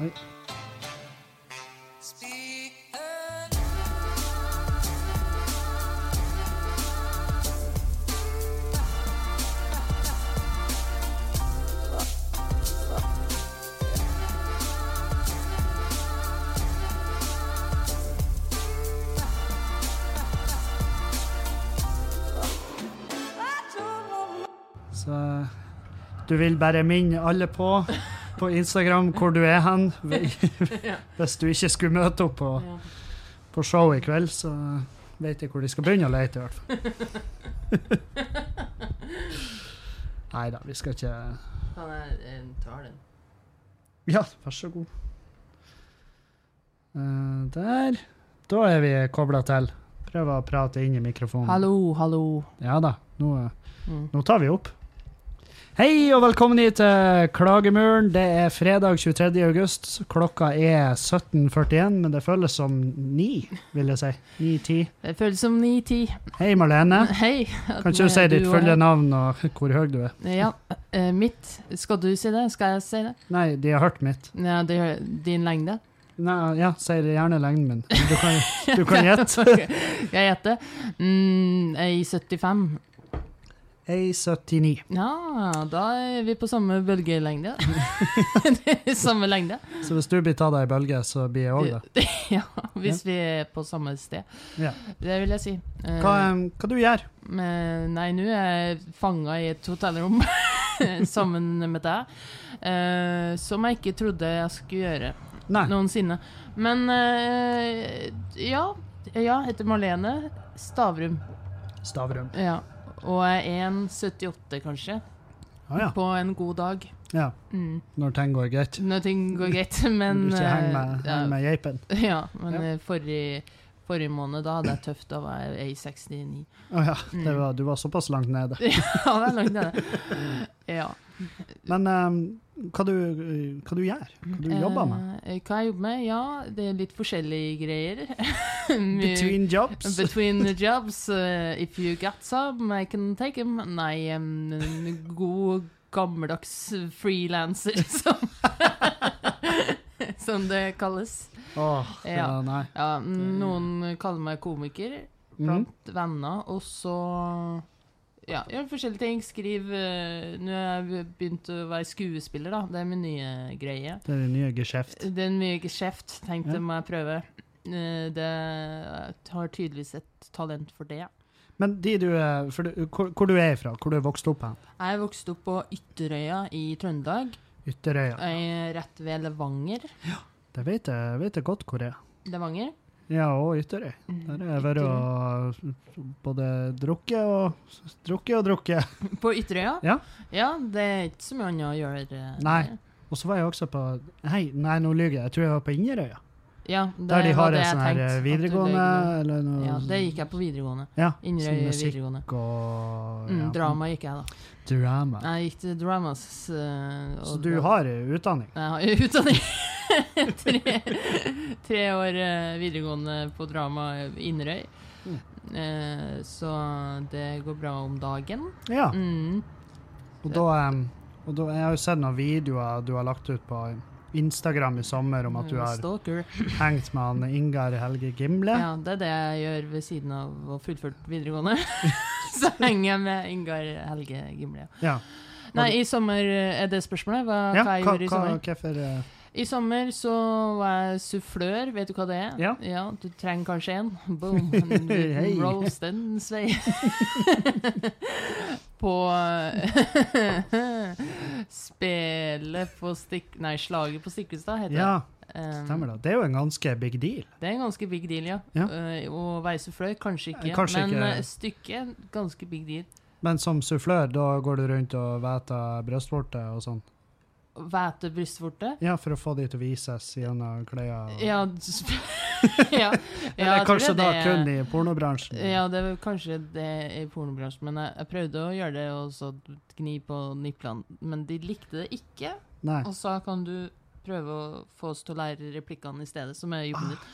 Oi. Så du vil bare minne alle på på Instagram hvor du er hen. Hvis du ikke skulle møte opp på, på show i kveld, så vet jeg hvor de skal begynne å lete, i hvert fall. Nei da, vi skal ikke Kan jeg ta den? Ja, vær så god. Eh, der. Da er vi kobla til. Prøv å prate inn i mikrofonen. Hallo, hallo. Ja da, nå, Mm. nå tar vi opp. Hei og velkommen hit til Klagemuren. Det er fredag 23. august. Klokka er 17.41, men det føles som ni, vil jeg si. 9-10. Det føles som 9-10. Hei, Marlene. Hei. Kan ikke du si ditt og fulle navn og hvor høy du er? Ja. eh, mitt. Skal du si det? Skal jeg si det? Nei, de har hørt mitt. Ja, det er din lengde. Nei, ja, si det gjerne lengden min. Du kan, du kan gjette. Ok, Jeg gjetter. Mm, I 75. A79. Ja, da er vi på samme bølgelengde. Samme lengde. Så hvis du blir tatt av ei bølge, så blir jeg òg det. Ja, hvis vi er på samme sted. Ja. Det vil jeg si. Hva, hva du gjør du? nei, nå er jeg fanga i et hotellrom sammen med deg. eh, som jeg ikke trodde jeg skulle gjøre Nei. noensinne. Men eh, ja. Ja, heter Marlene Stavrum. Stavrum. Ja. Og er 1,78 kanskje, Ah, ja. på en god dag. ja. Mm. Når ting går greit. Når ting går greit, men du ikke henger eh, med, ja, henger med geipen. ja, men Ja. eh, forrige, forrige måned da hadde jeg tøft, da var jeg 1,69. Å ja. Det Mm. var, du var såpass langt nede. Ja, det er langt nede. Ja. Men em, hva, du, hva du gjør Hva du jobber med? Eh, hva jeg jobber med? Ja, det er litt forskjellige greier. Between jobs? Between the jobs. Uh, if you got some, I can take them. Nei, um, en god, gammeldags frilanser, som, som det kalles. Åh, ja. Ja. nei. Ja, noen kaller meg komiker blant mm. venner, og så ja, gjør forskjellige ting. Skriv uh, Nå har jeg begynt å være skuespiller, da. Det er min nye greie. Det er din nye geskjeft. Det er mye geskjeft, tenkte Ja. må jeg prøve. Uh, Det jeg har tydeligvis et talent for det. Men de du er, for du, hvor, hvor du er ifra? Hvor du er vokst opp hen? Jeg er vokst opp på Ytterøya i Trøndelag, Ytterøya. eh, rett ved Levanger. Det vet jeg, vet jeg godt hvor det er. Levanger? Ja, og Ytterøy. Der har jeg vært og både drukket og drukket og drukket. På Ytterøya? Ja. Ja, det er ikke så mye annet å gjøre. eh, Nei. Og så var jeg også på Nei, nei nå lyver jeg. Jeg tror jeg var på Inderøya. Ja, det Der de har en sånn her videregående eller noe Ja, det gikk jeg på videregående. Ja, Inderøy sånn videregående. og Mm, drama gikk jeg, da. Drama. Jeg gikk til dramas. eh, og Så du har utdanning? Jeg har utdanning. tre, tre år eh, videregående på drama Inderøy. Mm. Eh, så det går bra om dagen. Ja. Mm. Og da, um, og da Jeg har jo sett noen videoer du har lagt ut på Instagram i sommer om at du har Stalker. hengt med han Ingar Helge Gimle. Ja, det er det jeg gjør ved siden av å fullført videregående. så henger jeg med Ingar Helge Gimle. Ja. Nei, i sommer Er det spørsmålet? Hva, Ja, hva jeg hva, gjorde i hva, sommer? Hva, eh, I sommer så var jeg sufflør. Vet du hva det er? Ja. ja Du trenger kanskje en. Boom. En liten Hei. roast en svei. på Spelet på stikk... Nei, Slaget på Stiklestad heter Ja, det. Stemmer det. Det er jo en ganske big deal. Det er en ganske big deal, ja. Ja. Uh, å være sufflør, kanskje ikke. Eh, kanskje men ikke. uh, stykket, ganske big deal. Men som sufflør, da går du rundt og væter brystvorter og sånn? Hvete brystvorte. Ja, for å få de til å vises gjennom klær? Ja, ja, ja, Eller kanskje da er kun i pornobransjen? Ja, det er kanskje det i pornobransjen, men jeg, jeg prøvde å gjøre det og så gni på niplene, men de likte det ikke. Nei. Og så kan du prøve å få oss til å lære replikkene i stedet, som er jobben din.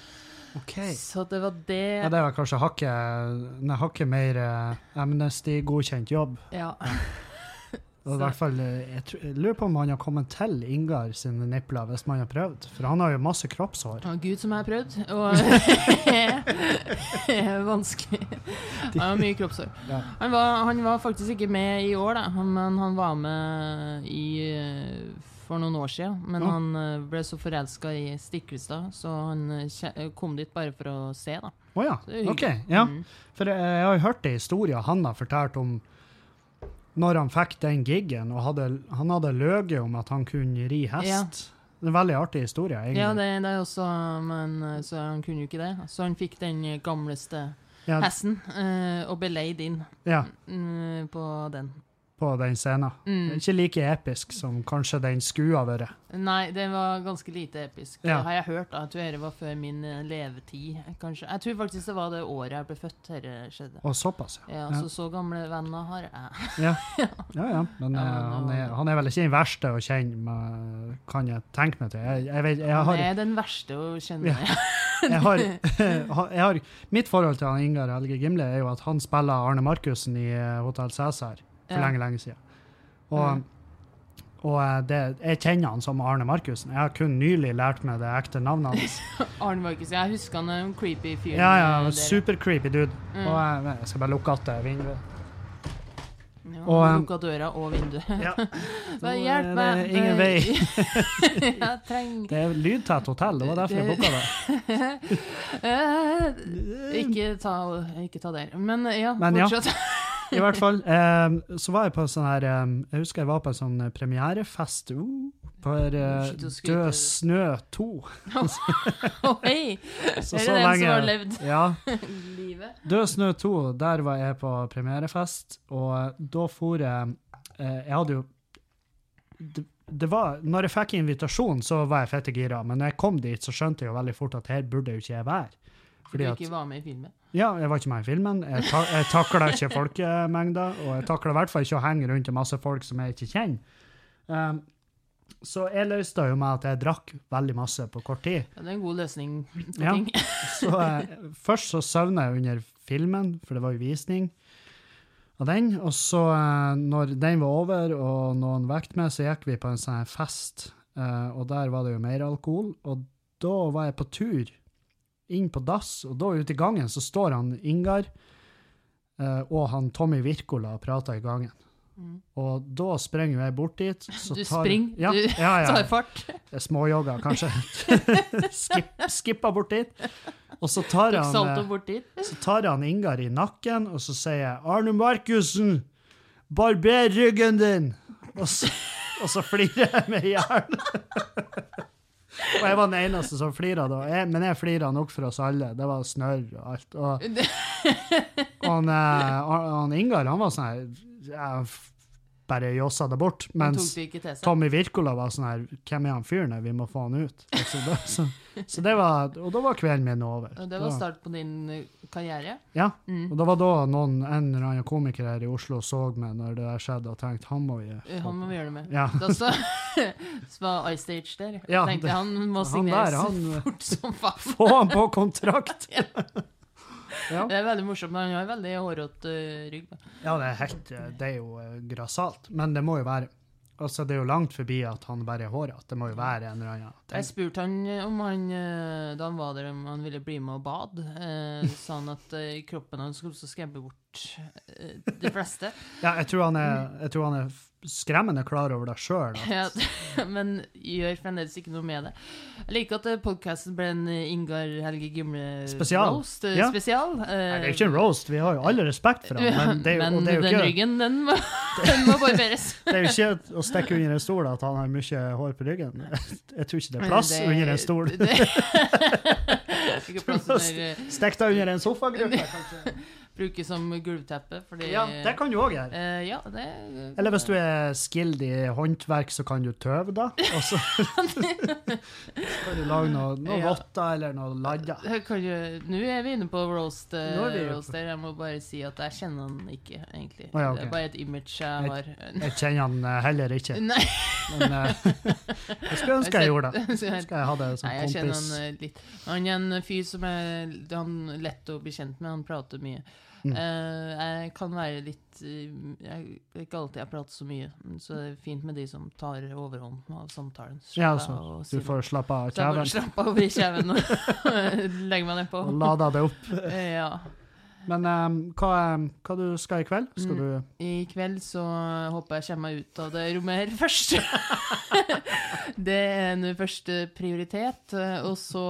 OK. Så det var det. Ja, det var kanskje hakket, hakket mer eh, Amnesty-godkjent jobb. Ja. Og i hvert fall, eh, jeg, lurer på om han har kommet til Ingar sine nipler hvis man har prøvd. For han har jo masse kroppshår. Å, Gud som jeg har prøvd. Og vanskelig. Han har mye kroppshår. Ja. Han var, han var faktisk ikke med i år, da. Men han var med i for noen år siden. Men Ja. han eh, ble så forelska i Stiklestad, så han eh, kom dit bare for å se, da. Å ja. Det er OK. Ja. Mm. For jeg, har hørt ei historie han har fortalt om når han fikk den giggen, og hadde, han hadde løyet om at han kunne ri hest. Ja. Det er en veldig artig historie, egentlig. Ja, det, det er også Men så han kunne jo ikke det. Så han fikk den gamleste Ja, hesten eh, og ble leid inn ja, mm, på den. På den scenen. Mm. Ikke like episk som kanskje den skulle ha vært. Nei, det var ganske lite episk. Ja. Det har jeg hørt. da. Jeg tror det var før min eh, levetid, kanskje. Jeg tror faktisk det var det året jeg ble født dette skjedde. Og såpass, ja. Ja, Ja. Så så gamle venner har jeg. Ja, ja. ja. Men eh, men han, er, han er vel ikke den verste å kjenne, med, kan jeg tenke meg til. Jeg, jeg, vet, jeg, Han er den verste å kjenne. Jeg, har, jeg har Mitt forhold til han Ingar Helge Gimle er jo at han spiller Arne Markussen i eh, Hotell Cæsar for Ja. lenge, lenge siden. Og, Mm. og eh, det, jeg kjenner han som Arne Markussen. Jeg har kun nylig lært meg det ekte navnet hans. Arne Markus. Jeg husker han er en creepy fyr. Ja, ja, eh. Super-creepy dude. Mm. Og jeg, jeg skal bare lukke igjen vinduet. Ja, og, eh, Lukka døra og vinduet. Ja. Bare hjelp er meg. det ingen vei. jeg trenger Det er lydtett hotell, det var derfor jeg booka det. Eh, ikke, ta, ikke ta der. Men ja, Men ja. I hvert fall. Um, så var jeg på sånn her um, Jeg husker jeg var på en sånn eh, premierefest uh, å skryte. Død snø 2. Å, hei! Så Er det så den lenge som har levd Ja. livet? Død snø 2, der var jeg på premierefest, og da for jeg Jeg hadde jo det, det var, når jeg fikk invitasjon, så var jeg fette gira, men når jeg kom dit, så skjønte jeg jo veldig fort at her burde jo ikke jeg være. Fordi du ikke var med i filmen? Ja, jeg var ikke med i filmen. Jeg, ta, jeg takla ikke folkemengder, og jeg takla i hvert fall ikke å henge rundt masse folk som jeg ikke kjenner. Um, så jeg løste jo med at jeg drakk veldig masse på kort tid. Ja, det er en god løsning på Ja. ting. Så eh, Først så sovna jeg under filmen, for det var jo visning av den. Og så, eh, når den var over og noen vekket meg, så gikk vi på en sånn fest, eh, og der var det jo mer alkohol. Og da var jeg på tur inn på dass, og da ute i gangen så står han Ingar eh, og han Tommy Wirkola og prater i gangen. Mm. Og da springer jeg bort dit. Så Du tar, springer? Ja, Du ja, ja. Tar fart? Småjogga, kanskje. Skip, skipper bort dit. Og så tar han, eh, så tar han Ingar i nakken, og så sier jeg 'Arne Markussen, barber ryggen din'. Og så, og så flirer jeg med hjernen. og jeg var den eneste som flira da. Jeg, men jeg flira nok for oss alle. Det var snørr og alt. Og, og han, han, han Ingar, han var sånn her Bare jossa det bort. Mens det? Tommy Wirkola var sånn her Hvem er han fyren her? Vi må få han ut. Så det, så, så det var, og da var kvelden min over. Og det var start på din eh, karriere? Ja. Mm. Og det var da noen, en eller annen komiker her i Oslo så meg når det der skjedde, og tenkte han må vi Eh, Han må vi gjøre det med. Ja. Da så, så var iStage der. Ja, tenkte det- han må Han signeres der, han fort som faen. Få han på kontrakt! ja. Det er veldig morsomt, men han har veldig hårete eh, rygg. ja, det er helt Det er jo eh, grassat. Men det må jo være Altså, det er jo langt forbi at han bare er hårete. Det må jo være en eller annen ting. Jeg spurte han eh, om han, eh, da han var der, om han ville bli med og bade. Eh, sa han at eh, kroppen hans skulle skremme bort eh, de fleste. Ja, jeg tror han er, jeg tror han er skremmende klar over deg sjøl. Ja, men gjør fremdeles ikke noe med det. Jeg liker at podkasten ble en eh, Ingar Helge Gimle Spesial. eh, Ja. spesial. Nei, Det er ikke en roast, vi har jo alle respekt for ham. men det Men det den ikke, ryggen, den må, den må barberes. det er jo ikke å stikke under en stol at han har mye hår på ryggen. Jeg tror ikke det er plass Det- under en stol. det- eh, Stikk deg under en sofagruppe, kanskje. Bruke som gulvteppe, fordi Ja, det kan du òg gjøre. Uh, Ja, det Eller hvis du er skilled i håndverk, så kan du tøve, da. Og så kan du lage noe, noe Ja. votter eller noe ladda. Jeg kan jo- Nå er vi inne på roast, uh, Nå er vi- roast der. Jeg må bare si at jeg kjenner han ikke, egentlig. Oh, ja, okay. Det er bare et image jeg har. Jeg kjenner han eh, heller ikke, Nei, men uh, jeg skulle ønske jeg gjorde det. Jeg- Skal jeg ha det som Nei, jeg kjenner han eh, litt. Han er en fyr som er han lett å bli kjent med. Han prater mye. Mm. Eh, jeg kan være litt eh, Jeg ikke alltid jeg prater så mye, så det er fint med de som tar overhånd av samtalen. Ja, så altså, Du får slappe av Så jeg får kjeven slapper av i kjeven og legge meg nedpå. og lade det opp. Eh, Ja. Men um, hva, eh, hva du skal i kveld? Skal Mm. I kveld så håper jeg kommer meg ut av det rommet her først. det er nå første prioritet. Og så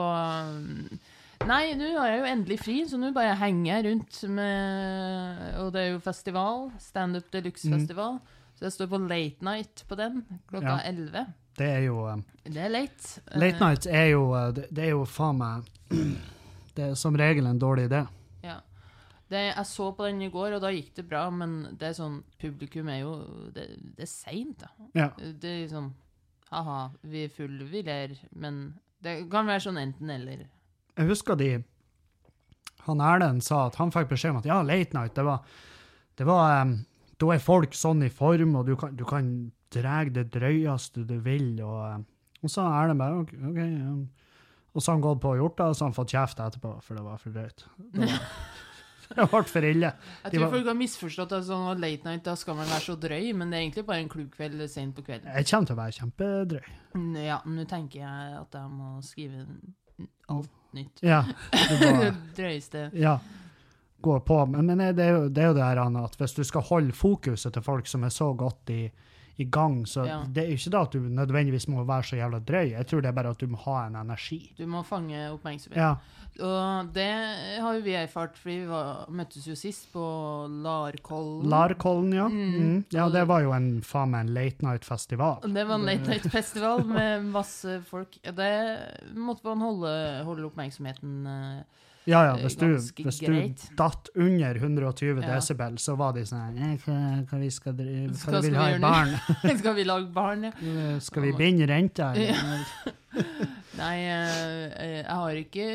mm, Nei, nå har jeg jo endelig fri, så nå bare henger jeg rundt med Og det er jo festival. Standup Deluxe-festival. Så jeg står på late night på den klokka Ja. 11. Det er jo eh, Det er late. Late night er jo eh, Det, det er jo faen meg Det er som regel en dårlig idé. Ja. Det, jeg så på den i går, og da gikk det bra, men det er sånn Publikum er jo Det, det er seint, da. Ja. Det er sånn Ha-ha, vi er fulle, vi ler, men det kan være sånn enten-eller. Jeg husker de Han Erlend sa at han fikk beskjed om at ja, late night, det var, det var um, Da er folk sånn i form, og du kan, du kan dra det drøyeste du vil, og, og så er det bare OK, okay ja. Og så har han gått på og gjort det, og så har han fått kjeft etterpå, for det var for drøyt. Det var- det ble for ille. Jeg tror var- folk har misforstått at sånn at late night, da skal man være så drøy, men det er egentlig bare en klubbkveld sent på kvelden. Jeg kommer til å være kjempedrøy. Ja, Ja, nå tenker jeg at jeg må skrive alt nytt. Ja. Det drøyeste. ja. Gå på. Men, men det, er jo, det er jo det her Anna, at hvis du skal holde fokuset til folk som er så godt i, i gang, så Ja. det er ikke da at du nødvendigvis må være så jævla drøy. Jeg tror det er bare at du må ha en energi. Du må fange oppmerksomhet. Ja. Og det har jo vi erfart, fordi vi var, møttes jo sist på Larkollen. Larkollen, ja. Mm. Mm. Ja, det var jo en faen meg en late night-festival. Det var en late night festival med masse folk. Det måtte man holde, holde oppmerksomheten eh, Ja, ja, Eh, hvis du, hvis du datt under 120 Ja. desibel, så var de sånn «Eh, Hva, hva vi skal drive, Skal- hva skal vi ha i barn? Skal vi lage barn, ja? Eh, Skal vi binde renta? Nei, jeg har ikke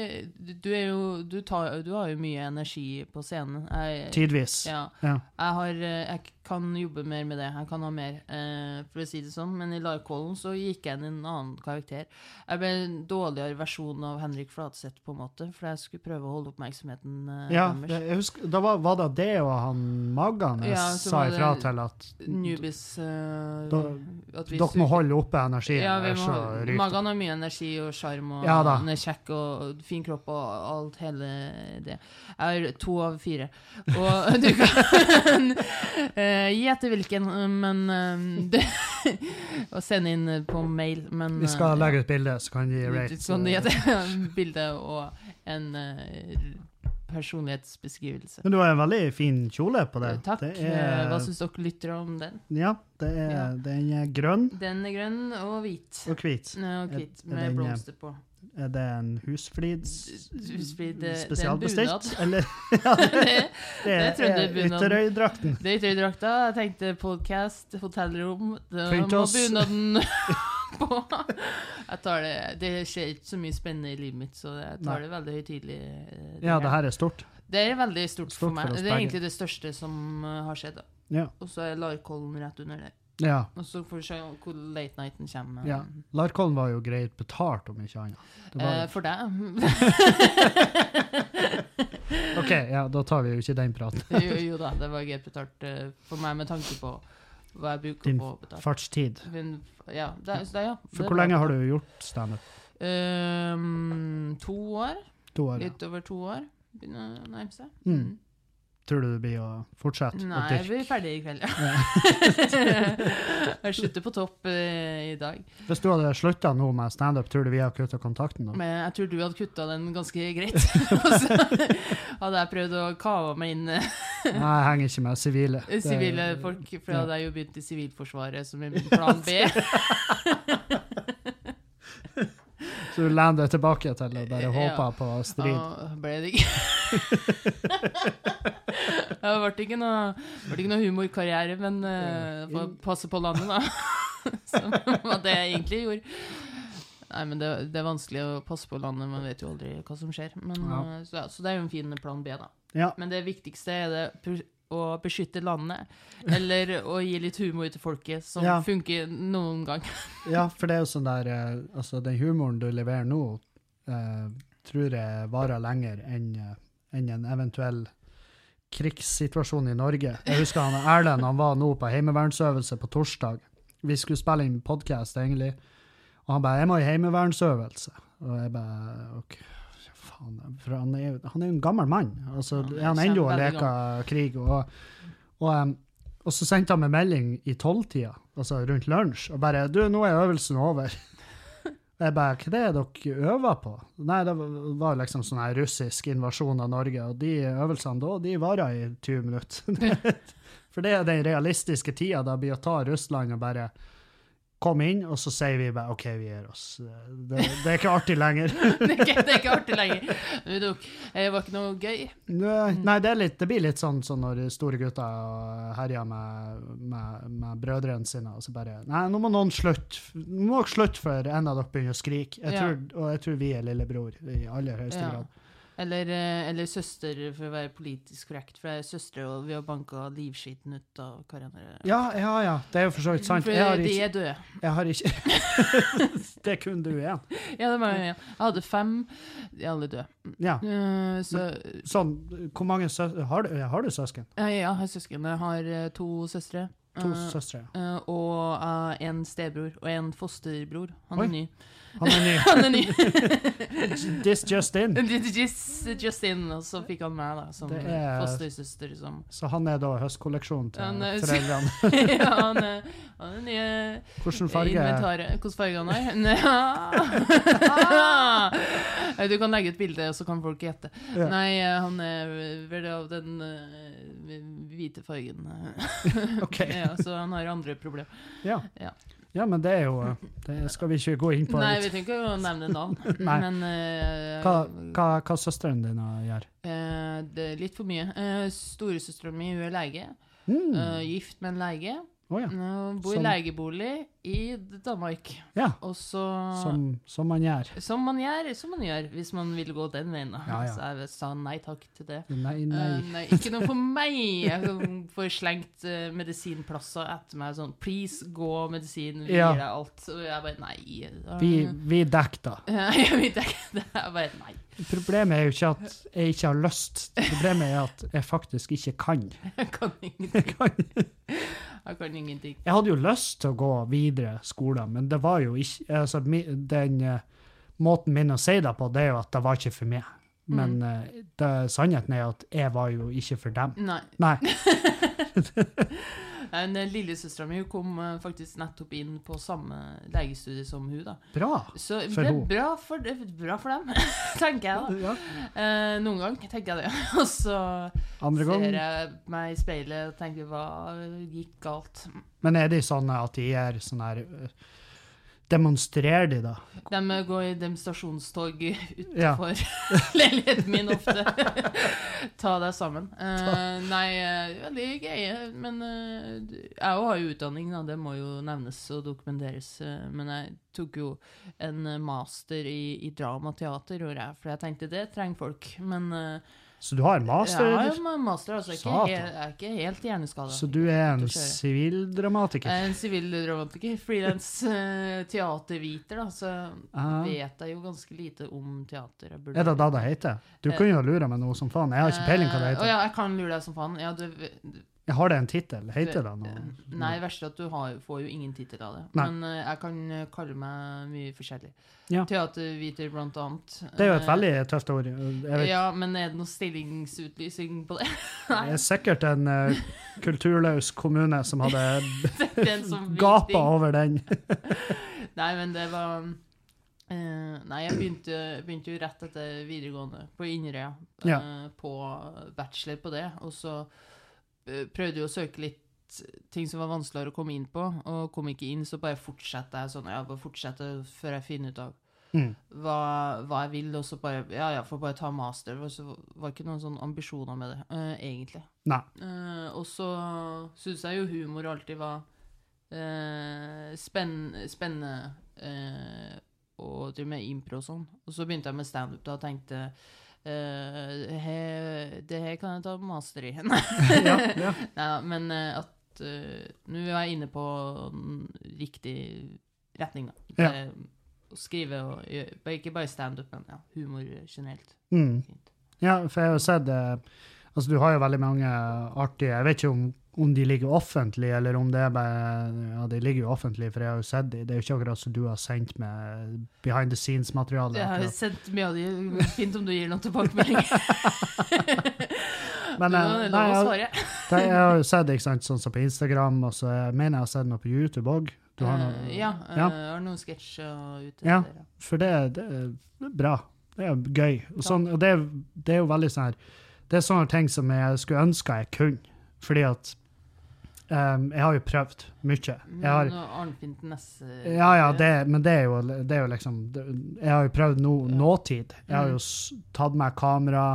Du, er jo du, tar, du har jo mye energi på scenen. Jeg, Tidvis. ja. Ja. Jeg, har, jeg kan jobbe mer med det. Jeg kan ha mer, eh, for å si det sånn. Men i Larkollen så gikk jeg inn i en annen karakter. Jeg ble en dårligere versjon av Henrik Flatseth, på en måte, for jeg skulle prøve å holde oppmerksomheten eh, Ja, deres. jeg husker, da var, var det det og han Maggan Ja, sa det ifra til at Nubis eh, dere må holde oppe energien. Ja, vi ryker har mye energi og sjarm, og Ja han er kjekk og fin kropp og alt hele det. Jeg har to av fire. Og du kan eh, gi etter hvilken, men eh, Og send inn på mail, men Vi skal eh, legge ut bilde, så kan de ja, rate. Sånn etter bilde og en eh, personlighetsbeskrivelse. Men du har en veldig fin kjole på det. Takk. Det Eh, er, Hva syns dere lytter om den? ja, det er, Ja. den er grønn Den er grønn og hvit. og hvit. Ja, Og hvit med eh, blomster på. Er det en Husflid, det- det en spesialbestilt? Eller ja, det, det, det er er. Ytterøydrakten. det er Ytterøydrakta. Jeg tenkte podkast, hotellrom det Pynt oss. bunaden på. Jeg tar det Det skjer ikke så mye spennende i livet mitt, så jeg tar Nei. det veldig høytidelig. eh, Ja, det her er stort. Det er veldig stort, Stort for for meg. For det er egentlig det største som eh, har skjedd. Ja. Og så er Larkollen rett under der. Ja. Og så får vi se hvor late nighten kommer. ja. Larkollen var jo greit betalt, om ikke annet. Det Eh, for deg. OK, ja, da tar vi jo ikke den praten. jo, jo da, det var greit betalt uh, for meg med tanke på hva jeg bruker Din på å betale. Fartstid. Min, ja, det, så det, ja. For hvor lenge har du gjort standup? Um, to år. To år? ja. Litt over to år. Begynner å nærme seg. Mm. Tror du det blir å fortsette å Nei, jeg blir ferdig i kveld, ja. jeg slutter på topp uh, i dag. Hvis du hadde slutta nå med standup, tror du vi hadde kutta kontakten da? Men jeg tror du hadde kutta den ganske greit. Og så hadde jeg prøvd å kave meg inn eh, Nei, jeg henger ikke med sivile. Sivile folk, for ja. hadde jeg jo begynt i Sivilforsvaret som en plan B. Så du lener deg tilbake til å bare Ja. håpe på strid? Ja, ble det ikke Det ble ikke noe, ble ikke noe humorkarriere, men uh, passe på landet, da. Som var det jeg egentlig gjorde. Nei, men det, det er vanskelig å passe på landet, man vet jo aldri hva som skjer. Men, Ja. eh, så, ja, så det er jo en fin plan B, da. Ja. Men det viktigste er det å beskytte landet, eller å gi litt humor til folket, som Ja. funker noen gang. ja, for det er jo sånn der eh, Altså, den humoren du leverer nå, eh, tror jeg varer lenger enn eh, enn en eventuell krigssituasjon i Norge. Jeg husker han Erlend han var nå på heimevernsøvelse på torsdag. Vi skulle spille inn podkast, egentlig. Og han bare 'Jeg må i heimevernsøvelse'. Og jeg bare OK, faen. For han er, han er jo en gammel mann. Altså, Ja, er han han ennå og leker krig? Og, og, em, og så sendte han meg melding i tolvtida, altså rundt lunsj, og bare 'Du, nå er øvelsen over'. Jeg bare, hva er det er dere øver på? Nei, det var- liksom sånn her russisk invasjon av Norge, og de øvelsene da, de varer i 20 minutter. For det er den realistiske tida da blir å ta Russland og bare komme inn, og så sier vi bare OK, vi gir oss. Det, det er ikke artig lenger. det, er ikke, det er ikke artig lenger. Det var ikke noe gøy. Nei, nei, det, litt, det blir litt sånn, sånn når store gutter herjer med, med, med brødrene sine, og så bare Nei, nå må noen slutte. Nå må dere slutte før en av dere begynner å skrike. Jeg Ja. og jeg tror vi er lillebror i aller høyeste Ja. grad. Eller, eh, eller søster, for å være politisk korrekt. For jeg er søstre, og vi har banka livskiten ut av hverandre. Ja, ja, ja. Det er jo for så vidt sant. For Jeg har de er døde. jeg har ikke Det er kun du igjen. Ja, det var, jeg hadde fem, de er alle døde. Ja. Eh, så Sånn, hvor mange søsken har, du, har du søsken? ja, jeg har søsken. Jeg har eh, to søstre. To søstre. eh, og en stebror og en fosterbror. Han Oi. er ny. Han er ny. Han er ny. This just in. just, just in, og så fikk han meg da, som Det er- fostersøster. Som Så han er da høstkolleksjonen til Han foreldrene. ja, han er, han er nye Hvilken farge? Hvilken farge han har? du kan legge ut bilde, og så kan folk gjette. Ja. Nei, han er vel av den eh, hvite fargen. OK. ja, så han har andre problemer. Ja. Ja. Ja, men det er jo Det skal vi ikke gå inn på. Nei, vi trenger ikke å nevne navn, men uh, Hva, hva, hva søsteren din gjør? Uh, Det er litt for mye. Uh, Storesøstera mi hun er lege. Mm. Uh, gift med en lege. Å ja. Uh, bor Som- i legebolig i Danmark. ja. Og så Som, som man gjør. Som man gjør, som man gjør hvis man vil gå den veien. Ja, ja. Så jeg sa nei takk til det. Nei, nei. nei. nei, ikke noe for meg. Jeg får slengt uh, medisinplasser etter meg sånn Please, gå medisin, vi Ja. gir deg alt. Og jeg bare nei. Vi, vi dekker da. jeg vi dekker Det Jeg bare nei. Problemet er jo ikke at jeg ikke har lyst. Problemet er at jeg faktisk ikke kan. Jeg kan ingenting. Jeg, kan. Ingenting. jeg hadde jo lyst til å gå videre skolen, men det var jo ikke altså, Den eh, måten min å si det på, det er jo at det var ikke for meg. Men Mm. eh, det, sannheten er at jeg var jo ikke for dem. Nei. Nei. Men Lillesøstera mi kom eh, faktisk nettopp inn på samme legestudie som hun. da. Bra. Så det er bra for, bra for dem, tenker jeg da. Ja. Eh, noen gang tenker jeg det. Og så Andre gang. ser jeg meg i speilet og tenker hva gikk galt? Men er de sånn at de er sånn her Demonstrerer de, da? De går i demonstrasjonstog Ja. utenfor leiligheten min ofte. Ta deg sammen. Uh, nei, veldig ja, greie. Men uh, jeg har jo utdanning, da. Det må jo nevnes og dokumenteres. eh, men jeg tok jo en eh, master i, i dramateater, for jeg tenkte det trenger folk. Men eh, Så du har master? jeg har master, altså. Ikke, jeg er ikke helt hjerneskada. Så du er en sivildramatiker? Er en sivildramatiker, frilans uh, teaterviter, da, så Ah. vet jeg jo ganske lite om teater. Er det da det heter? Du kan jo lure meg noe som faen. Jeg har ikke peiling hva det heter. Å ja, jeg kan lure deg som faen. Ja, du, Jeg har det en tittel? Heter det noe? Nei, det verste er at du har, får jo ingen tittel av det. Nei. Men uh, jeg kan eh, kalle meg mye forskjellig. Ja. Teaterviter, blant annet. Det er jo et Eh, veldig tøft ord. Ja, men er det noe stillingsutlysing på det? det er sikkert en uh, kulturløs kommune som hadde gapa over den. Nei, men det var Uh, Nei, jeg begynte, begynte jo rett etter videregående på Inderøya. Ja. eh, på bachelor på det. Og så prøvde jo å søke litt ting som var vanskeligere å komme inn på, og kom ikke inn, så bare fortsetter jeg sånn. Ja, bare fortsette før jeg finner ut av Mm. hva, hva jeg vil, og så bare Ja, ja, får bare ta master. Og så var det ikke noen sånne ambisjoner med det, uh, egentlig. Eh, og så syns jeg jo humor alltid var uh, spenn, spennende eh, å drive med impro og sånn. Og så begynte jeg med standup da og tenkte eh, he, det her kan jeg ta master i. Nei Ja, ja. da, men eh, at eh, nå er jeg inne på riktig retning, da. Ja. Å skrive og Ikke bare standup, men ja, humor generelt. Mm. Ja, for jeg har jo sett eh, Altså, du har jo veldig mange artige Jeg vet ikke om, om de ligger offentlig, eller om det er bare Ja, de ligger jo offentlig, for jeg har jo sett de. Det er jo ikke akkurat som du har sendt med behind the scenes-materiale. Jeg har jo sendt mye av de. Fint om du gir noen tilbakemelding. Men, eh, nei, jeg, jeg- jeg har jo sett ikke sant, sånn som på Instagram, og så jeg mener jeg har sett noe på YouTube òg. Du har noe Eh, ja, eh, Ja. jeg har noen sketsjer ute Ja. der. ja. For det, det er bra. Det er gøy. Og, sånn, og det, det er jo veldig sånn her Det er sånne ting som jeg skulle ønske jeg kunne. Fordi at em, Jeg har jo prøvd mye. Har, Nesse ja, ja, det, men det er jo, det er jo liksom det, Jeg har jo prøvd no, nåtid. Jeg har jo tatt meg kamera,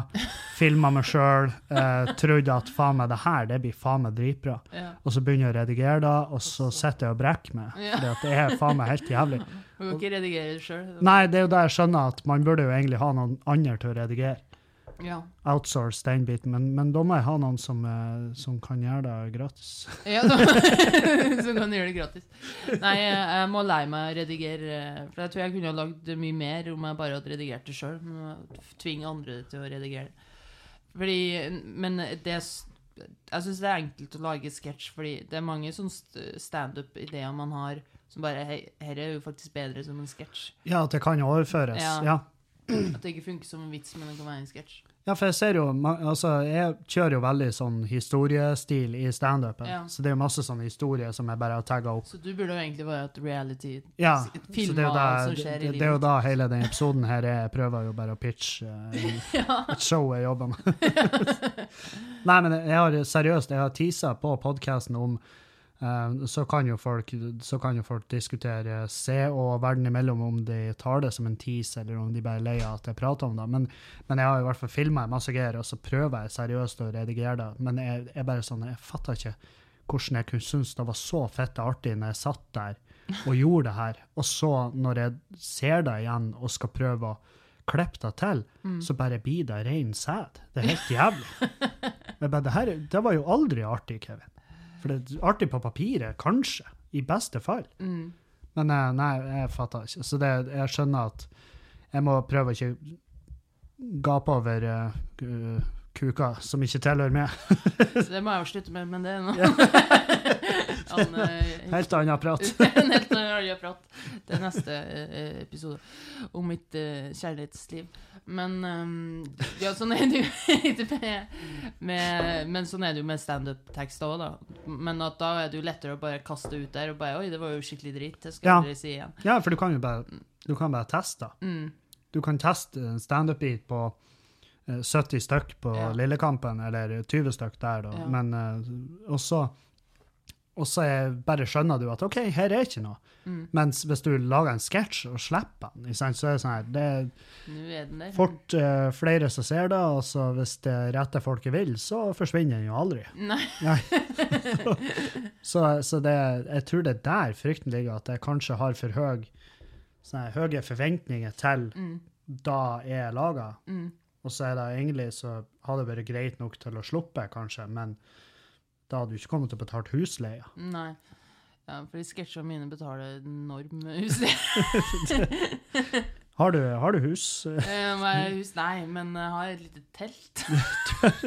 filma meg sjøl, eh, trodd at faen meg, det her det blir faen meg dritbra. Ja. Og så begynner jeg å redigere da, og så sitter jeg og brekker meg. For det er faen meg helt jævlig. Du kan ikke redigere sjøl. Nei, det er jo der jeg skjønner at man burde jo egentlig ha noen andre til å redigere. Ja. Outsource den biten, men, men da må jeg ha noen som, eh, som kan gjøre det gratis. ja da, som kan gjøre det gratis. Nei, jeg, må leie meg å redigere. eh, For jeg tror jeg kunne ha lagd mye mer om jeg bare hadde redigert det sjøl. Tvinge andre til å redigere. Fordi Men det Jeg syns det er enkelt å lage sketsj, fordi det er mange sånne st- standup-ideer man har som bare Hei, her er jo faktisk bedre som en sketsj. Ja, at det kan overføres. Ja. Ja. At det ikke funker som en vits, men det kan være en sketsj. Ja, for jeg ser jo Altså, jeg kjører jo veldig sånn historiestil i standupen, Ja. så det er jo masse sånne historier som jeg bare har tagga opp. Så du burde jo egentlig være et reality Ja, så det er jo alt da, som det, skjer i det, livet. det er jo da hele den episoden her er Jeg prøver jo bare å pitche eh, ja. et show jeg jobber med. Nei, men jeg har seriøst, jeg har teasa på podkasten om så, kan jo folk, så kan jo folk diskutere se og verden imellom om de tar det som en tease, eller om de bare er lei av at jeg prater om det. Men, men jeg har i hvert fall filma masse greier, og så prøver jeg seriøst å redigere det. Men jeg er bare sånn, jeg fatter ikke hvordan jeg kunne synes det var så fett og artig når jeg satt der og gjorde det her. Og så, når jeg ser det igjen og skal prøve å klippe det til, så bare blir det rein sæd. Det er helt jævlig. Men det, her, det var jo aldri artig, Kevin. For det er artig på papiret, kanskje. I beste fall. Mm. Men nei, jeg fatter ikke. Så det, jeg skjønner at jeg må prøve å ikke gape over uh, ku- kuka som ikke tilhører meg. Det må jeg jo slutte med, men det er noe Han, eh, Helt annen prat. en helt annen prat. Er neste eh, episode om mitt eh, kjærlighetsliv. Men ja, sånn er det jo med, Men sånn er det jo med standup-tekster òg, da. Men at da er det jo lettere å bare kaste ut der og bare Oi, det var jo skikkelig dritt. Det skal Ja. jeg aldri si igjen. Ja, for du kan jo bare, du kan bare teste. Mm. Du kan teste en standup-beat på eh, 70 stykk på Ja. Lillekampen, eller 20 stykk der, da. Ja. Men uh, også og så er, bare skjønner du at OK, her er ikke noe. Mm. Mens hvis du lager en sketsj og slipper den, så er det sånn her Det er er den fort uh, flere som ser det, og så hvis det rette folket vil, så forsvinner den jo aldri. Nei. Nei. så så det, jeg tror det er der frykten ligger, at jeg kanskje har for høy, sånne høye forventninger til Mm. da jeg er laga. Mm. Og så er det egentlig så har det vært greit nok til å sluppe, kanskje, men da hadde du ikke kommet til å betale husleia. Nei. Ja, fordi sketsjene mine betaler enorm husleie. Har du, har du hus? Eh, hus? Nei, men jeg har et lite telt.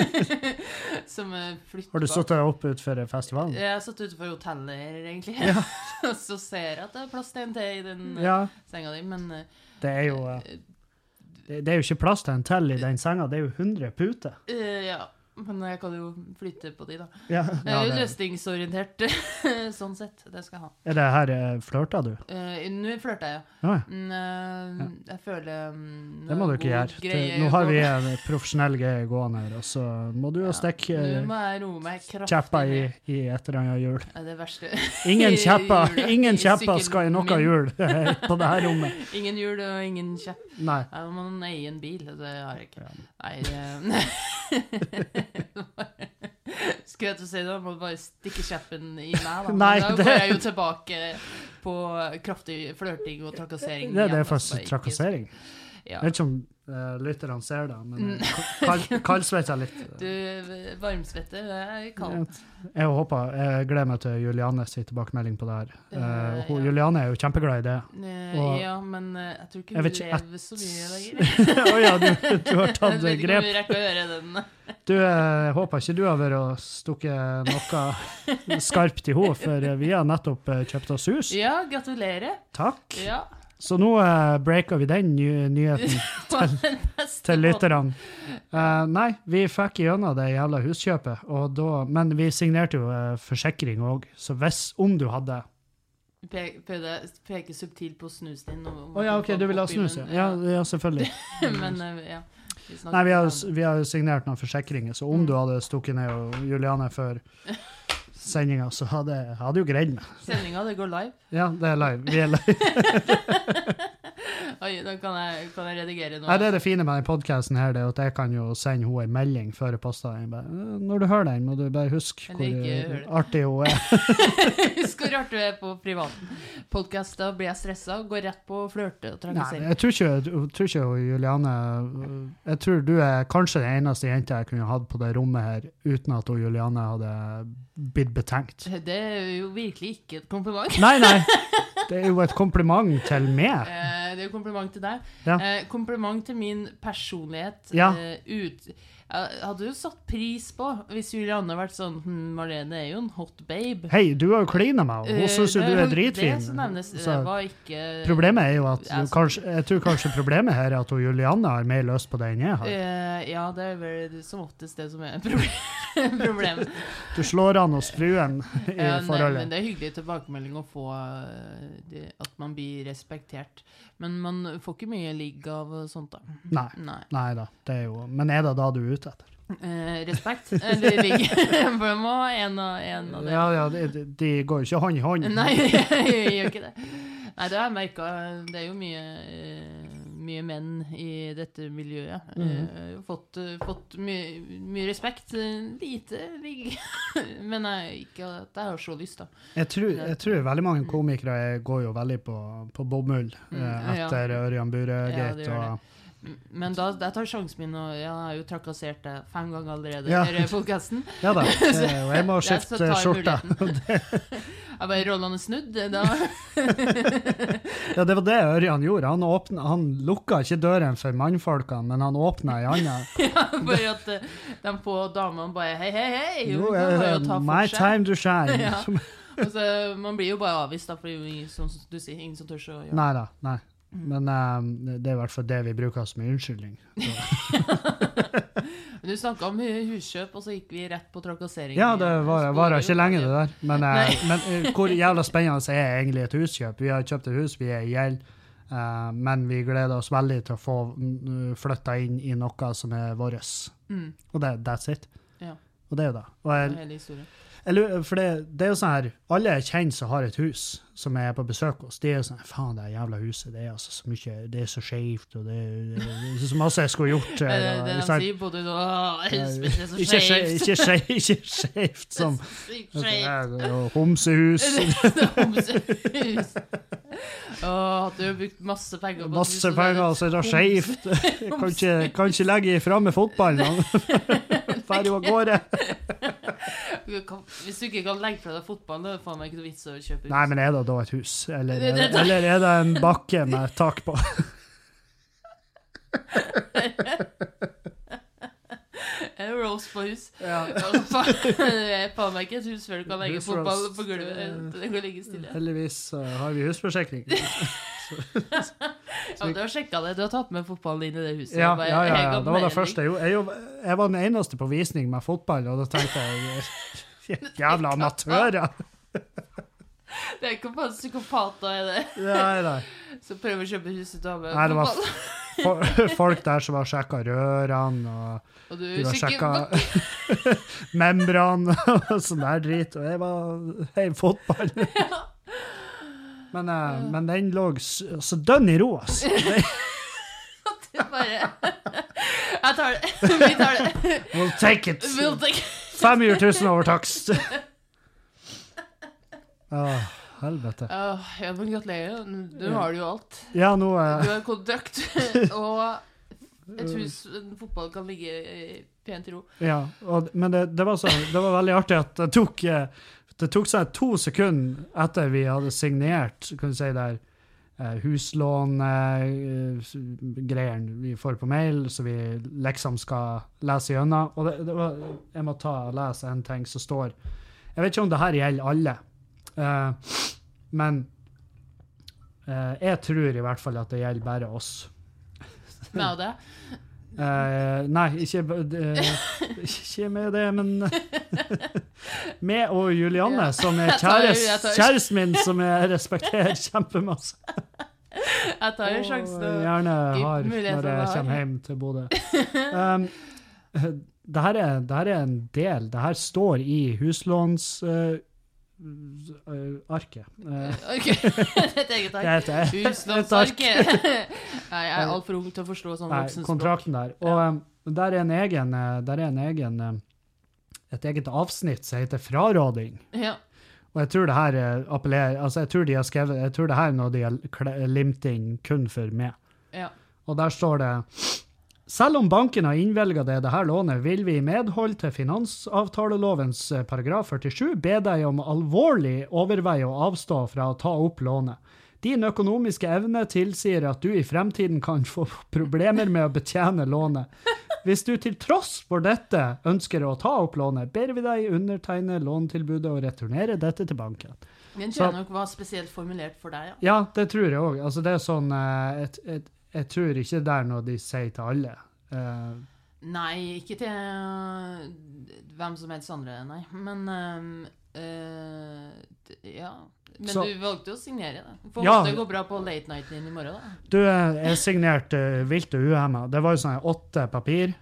som flytter. Har du sittet opp utenfor festivalen? Jeg har satt utenfor hotellet her, egentlig. Ja. Så ser jeg at det er plass til en til i den eh, Ja, senga di, men eh, det er jo det, det er jo ikke plass til en til i den senga, det er jo 100 puter. Ja. Men jeg kan jo flytte på de, da. Ja, ja, er jo det, løsningsorientert, sånn sett. Det skal jeg ha. er det her flørta du? Uh, Nå flørter jeg, Ja, ja. Mm, eh, Jeg føler um, Det må du ikke gjøre. Det, nå har vi en profesjonell greie gående her, og så må du jo Ja, stikke eh, kjeppa i, i et eller annet hjul. Det er det verste. Ingen kjepper, ingen kjepper skal i noe hjul på det her rommet. Ingen hjul og ingen kjepp. Nei. Jeg må eie en bil, det har jeg ikke. Ja. Nei det... Skulle jeg til å si det, må må bare stikke kjeppen i meg, da. Nei, da det- går jeg jo tilbake på kraftig flørting og trakassering. Det, det er faktisk trakassering. Ja. Jeg vet ikke om uh, lytterne ser det, men kaldsvetter kald, kaldsvetter litt. Du, varmsvetter, det er kaldt. Jeg håper, jeg gleder meg til Juliane tilbakemelding på det her. Uh, uh, ja. Juliane er jo kjempeglad i det. Og- ja, men jeg tror ikke hun vet lever så mye lenger. Å ja, du, du har Jeg tatt vet ikke om vi rekker å gjøre den. Du, jeg håper ikke du har vært og stukket noe skarpt i henne, for vi har nettopp kjøpt oss hus. Ja, gratulerer. Takk. Ja. Så nå uh, breaker vi den ny nyheten til, til lytterne. Uh, nei, vi fikk gjennom det jævla huskjøpet, da, men vi signerte jo uh, forsikring òg, så hvis om du hadde Prøvde å peke subtilt på snusen din. Å Å ja, OK, du vil ha snus, ja. ja. Ja, selvfølgelig. Men ja. vi Nei, vi har, vi har signert noen forsikringer, så om Mm. du hadde stukket ned og Juliane før sendinga, så hadde jeg hadde jo greid meg. Sendinga, det går live. Ja, det er live. Vi er live. Oi, da kan jeg, kan jeg redigere noe. Nei, det er det fine med denne podkasten her, det er at jeg kan jo sende henne en melding før jeg poster den. «Øh, Når du hører den, må du bare huske hvor artig hun er. Husk hvor artig hun er på privaten. Podkast, da blir jeg stressa og går rett på flørte og Nei, trakassere. jeg tror ikke, jeg tror ikke Juliane Jeg tror du er kanskje den eneste jenta jeg kunne hatt på det rommet her uten at hun Juliane hadde blitt betenkt. Det er jo virkelig ikke et kompliment. Nei, nei. Det er jo et kompliment til meg. Eh, det er jo kompliment til deg. Ja. Eh, kompliment til min personlighet. Ja. Eh, ut. Jeg hadde jo satt pris på hvis Julianne vært sånn hm, Marlene er jo en hot babe. Hei, du har jo klina med henne. Hun Eh, syns jo du er dritfin. Det som nevnes, Så var ikke problemet er jo at du, kanskje, jeg tror kanskje problemet her er at hun Julianne har mer lyst på det enn jeg har. Eh, ja, det er vel som oftest det som er proble- problemet. Du slår an hos fruen i Ja, nei, men det er hyggelig tilbakemelding å få eh, at man blir respektert. Men man får ikke mye ligg av sånt, da. Nei. Nei. Nei da, er jo Men er det da du er ute etter? Eh, respekt eller ligg. For det må en av, en av det. Ja, ja, de, de går jo ikke hånd i hånd. Nei, jeg gjør ikke det. Nei, det har jeg merka. Det er jo mye, eh, mye menn i dette miljøet. Mm. Eh, fått eh, fått mye, mye respekt. eh, Lite ligg. Men jeg, ikke at jeg har så lyst, da. Jeg tror, jeg tror veldig mange komikere går jo veldig på, på bomull eh, Mm, ja. etter Ørjan Ja, Burøe-gate. Ja, og Men da, jeg tar sjansen min, og jeg har jo trakassert deg fem ganger allerede Ja. i podkasten. ja da, eh, og jeg må skifte skjorta. Jeg bare Rollene snudd. Da. Ja, det var det Ørjan gjorde. Han, åpna, han lukka ikke døren for mannfolkene, men han åpna ei anna. Bare at eh, de få damene bare Hei, hei, hei! Jo, eh, jo ta my seg. time to shine. Ja. altså, man blir jo bare avvist, da, for det er du sier, ingen som tør å gjøre det. Nei da, nei. Men uh, det er i hvert fall det vi bruker som unnskyldning. Men Du snakka om huskjøp, og så gikk vi rett på trakassering. Ja, det var- varer ikke lenge, det der. Men, eh, men eh, hvor jævla spennende er egentlig et huskjøp? Vi har kjøpt et hus, vi er i gjeld, eh, men vi gleder oss veldig til å få mm, flytta inn i noe som er vårt. Mm, Og det, that's it. Ja. Og det er jo det. Og det er hele historien. Lurer- for det, det er jo sånn her, alle jeg kjenner som har et hus, som jeg er på besøk hos, de er jo sånn Faen, det jævla huset, det er altså så mye Det er så skeivt, og det det er så masse jeg skulle gjort. Det er det de sier på det, så Ikke skeivt som Homsehus. Det homsehus. Åh, du har brukt masse penger på Masse penger, så er det skeivt. Kan ikke, kan ikke legge ifra med fotballen. Ferdig av gårde. Hvis du ikke kan legge fra deg fotballen, da er det faen meg ikke noe vits å kjøpe hus. Nei, men er det da et hus? Eller er det- eller er det en bakke med tak på? Det roast på hus? Ja. Faen, er faen meg ikke et hus før du kan legge fotball på gulvet. Det går ligge stille. Heldigvis uh, har vi husforsikring. Ja, du har sjekka det. Du har tatt med fotballen inn i det huset. Ja, ja, ja, ja. Det var det første jeg. Jeg, jeg var den eneste på visning med fotball, og da tenkte jeg Jævla amatører! Det er ikke bare psykopater er det, Nei, nei. som prøver å kjøpe huset til av Nei, det var fotball. folk der som har sjekka rørene, og Og du de har sjekka membran og sånn der drit, og jeg var hei, fotball. Men, eh, men den lå så dønn i ro, altså. Du bare Jeg tar det. Vi tar det. We'll take it. We'll take 500 000 over takst. Ah, helvete. Åh, ja, men gratulerer. Du har har jo alt. Ja, nå Du eh, har kontrakt, og et hus, en fotball kan ligge eh, pent i ro. Ja, og, men det, det, var så, det var veldig artig at det tok eh, Det tok seg to sekunder etter vi hadde signert kan du si der eh, huslån-greiene vi får på mail, så vi liksom skal lese gjennom. Og det, det var, jeg må ta og lese en ting som står Jeg vet ikke om det her gjelder alle, eh, men eh, jeg tror i hvert fall at det gjelder bare oss. Med det. Eh, nei, ikke, eh, ikke med det, men Med og Julianne, som er Jeg tar- kjæres, jeg tar- kjæresten min, som jeg respekterer kjempemasse. Jeg tar en sjanse. Og gjerne har når jeg kommer hjem til Bodø. Um, det, her er, det her er en del. Det her står i huslåns... eh, arket. Eh, Ok, et eget ark. et- et ark. Huslånsarket. Nei, jeg er altfor ung til å forstå sånn voksenspråk. kontrakten der. Og um, der er en egen, eh, der er en egen et eget avsnitt som heter fraråding. Ja. Og jeg tror det her eh, appellerer Altså, jeg tror de har skrevet Jeg tror det her er noe de har limt inn kun for meg. ja. Og der står det selv om banken har innvilga det dette lånet, vil vi i medhold til finansavtalelovens eh, paragraf 47 be deg om alvorlig overveie å avstå fra å ta opp lånet. Din økonomiske evne tilsier at du i fremtiden kan få problemer med å betjene lånet. Hvis du til tross for dette ønsker å ta opp lånet, ber vi deg undertegne lånetilbudet og returnere dette til banken. Den tror jeg nok var spesielt formulert for deg, ja. Ja, det tror jeg òg. Altså, det er sånn eh, et, et, Jeg tror ikke det er noe de sier til alle. Uh, Nei, ikke til uh, hvem som helst andre, nei. Men uh, Ja. Men Så- du valgte å signere det. Får Ja. det går bra på late nighten din i morgen, da. Du, jeg signerte vilt og uhemma. Det var jo sånn åtte papir.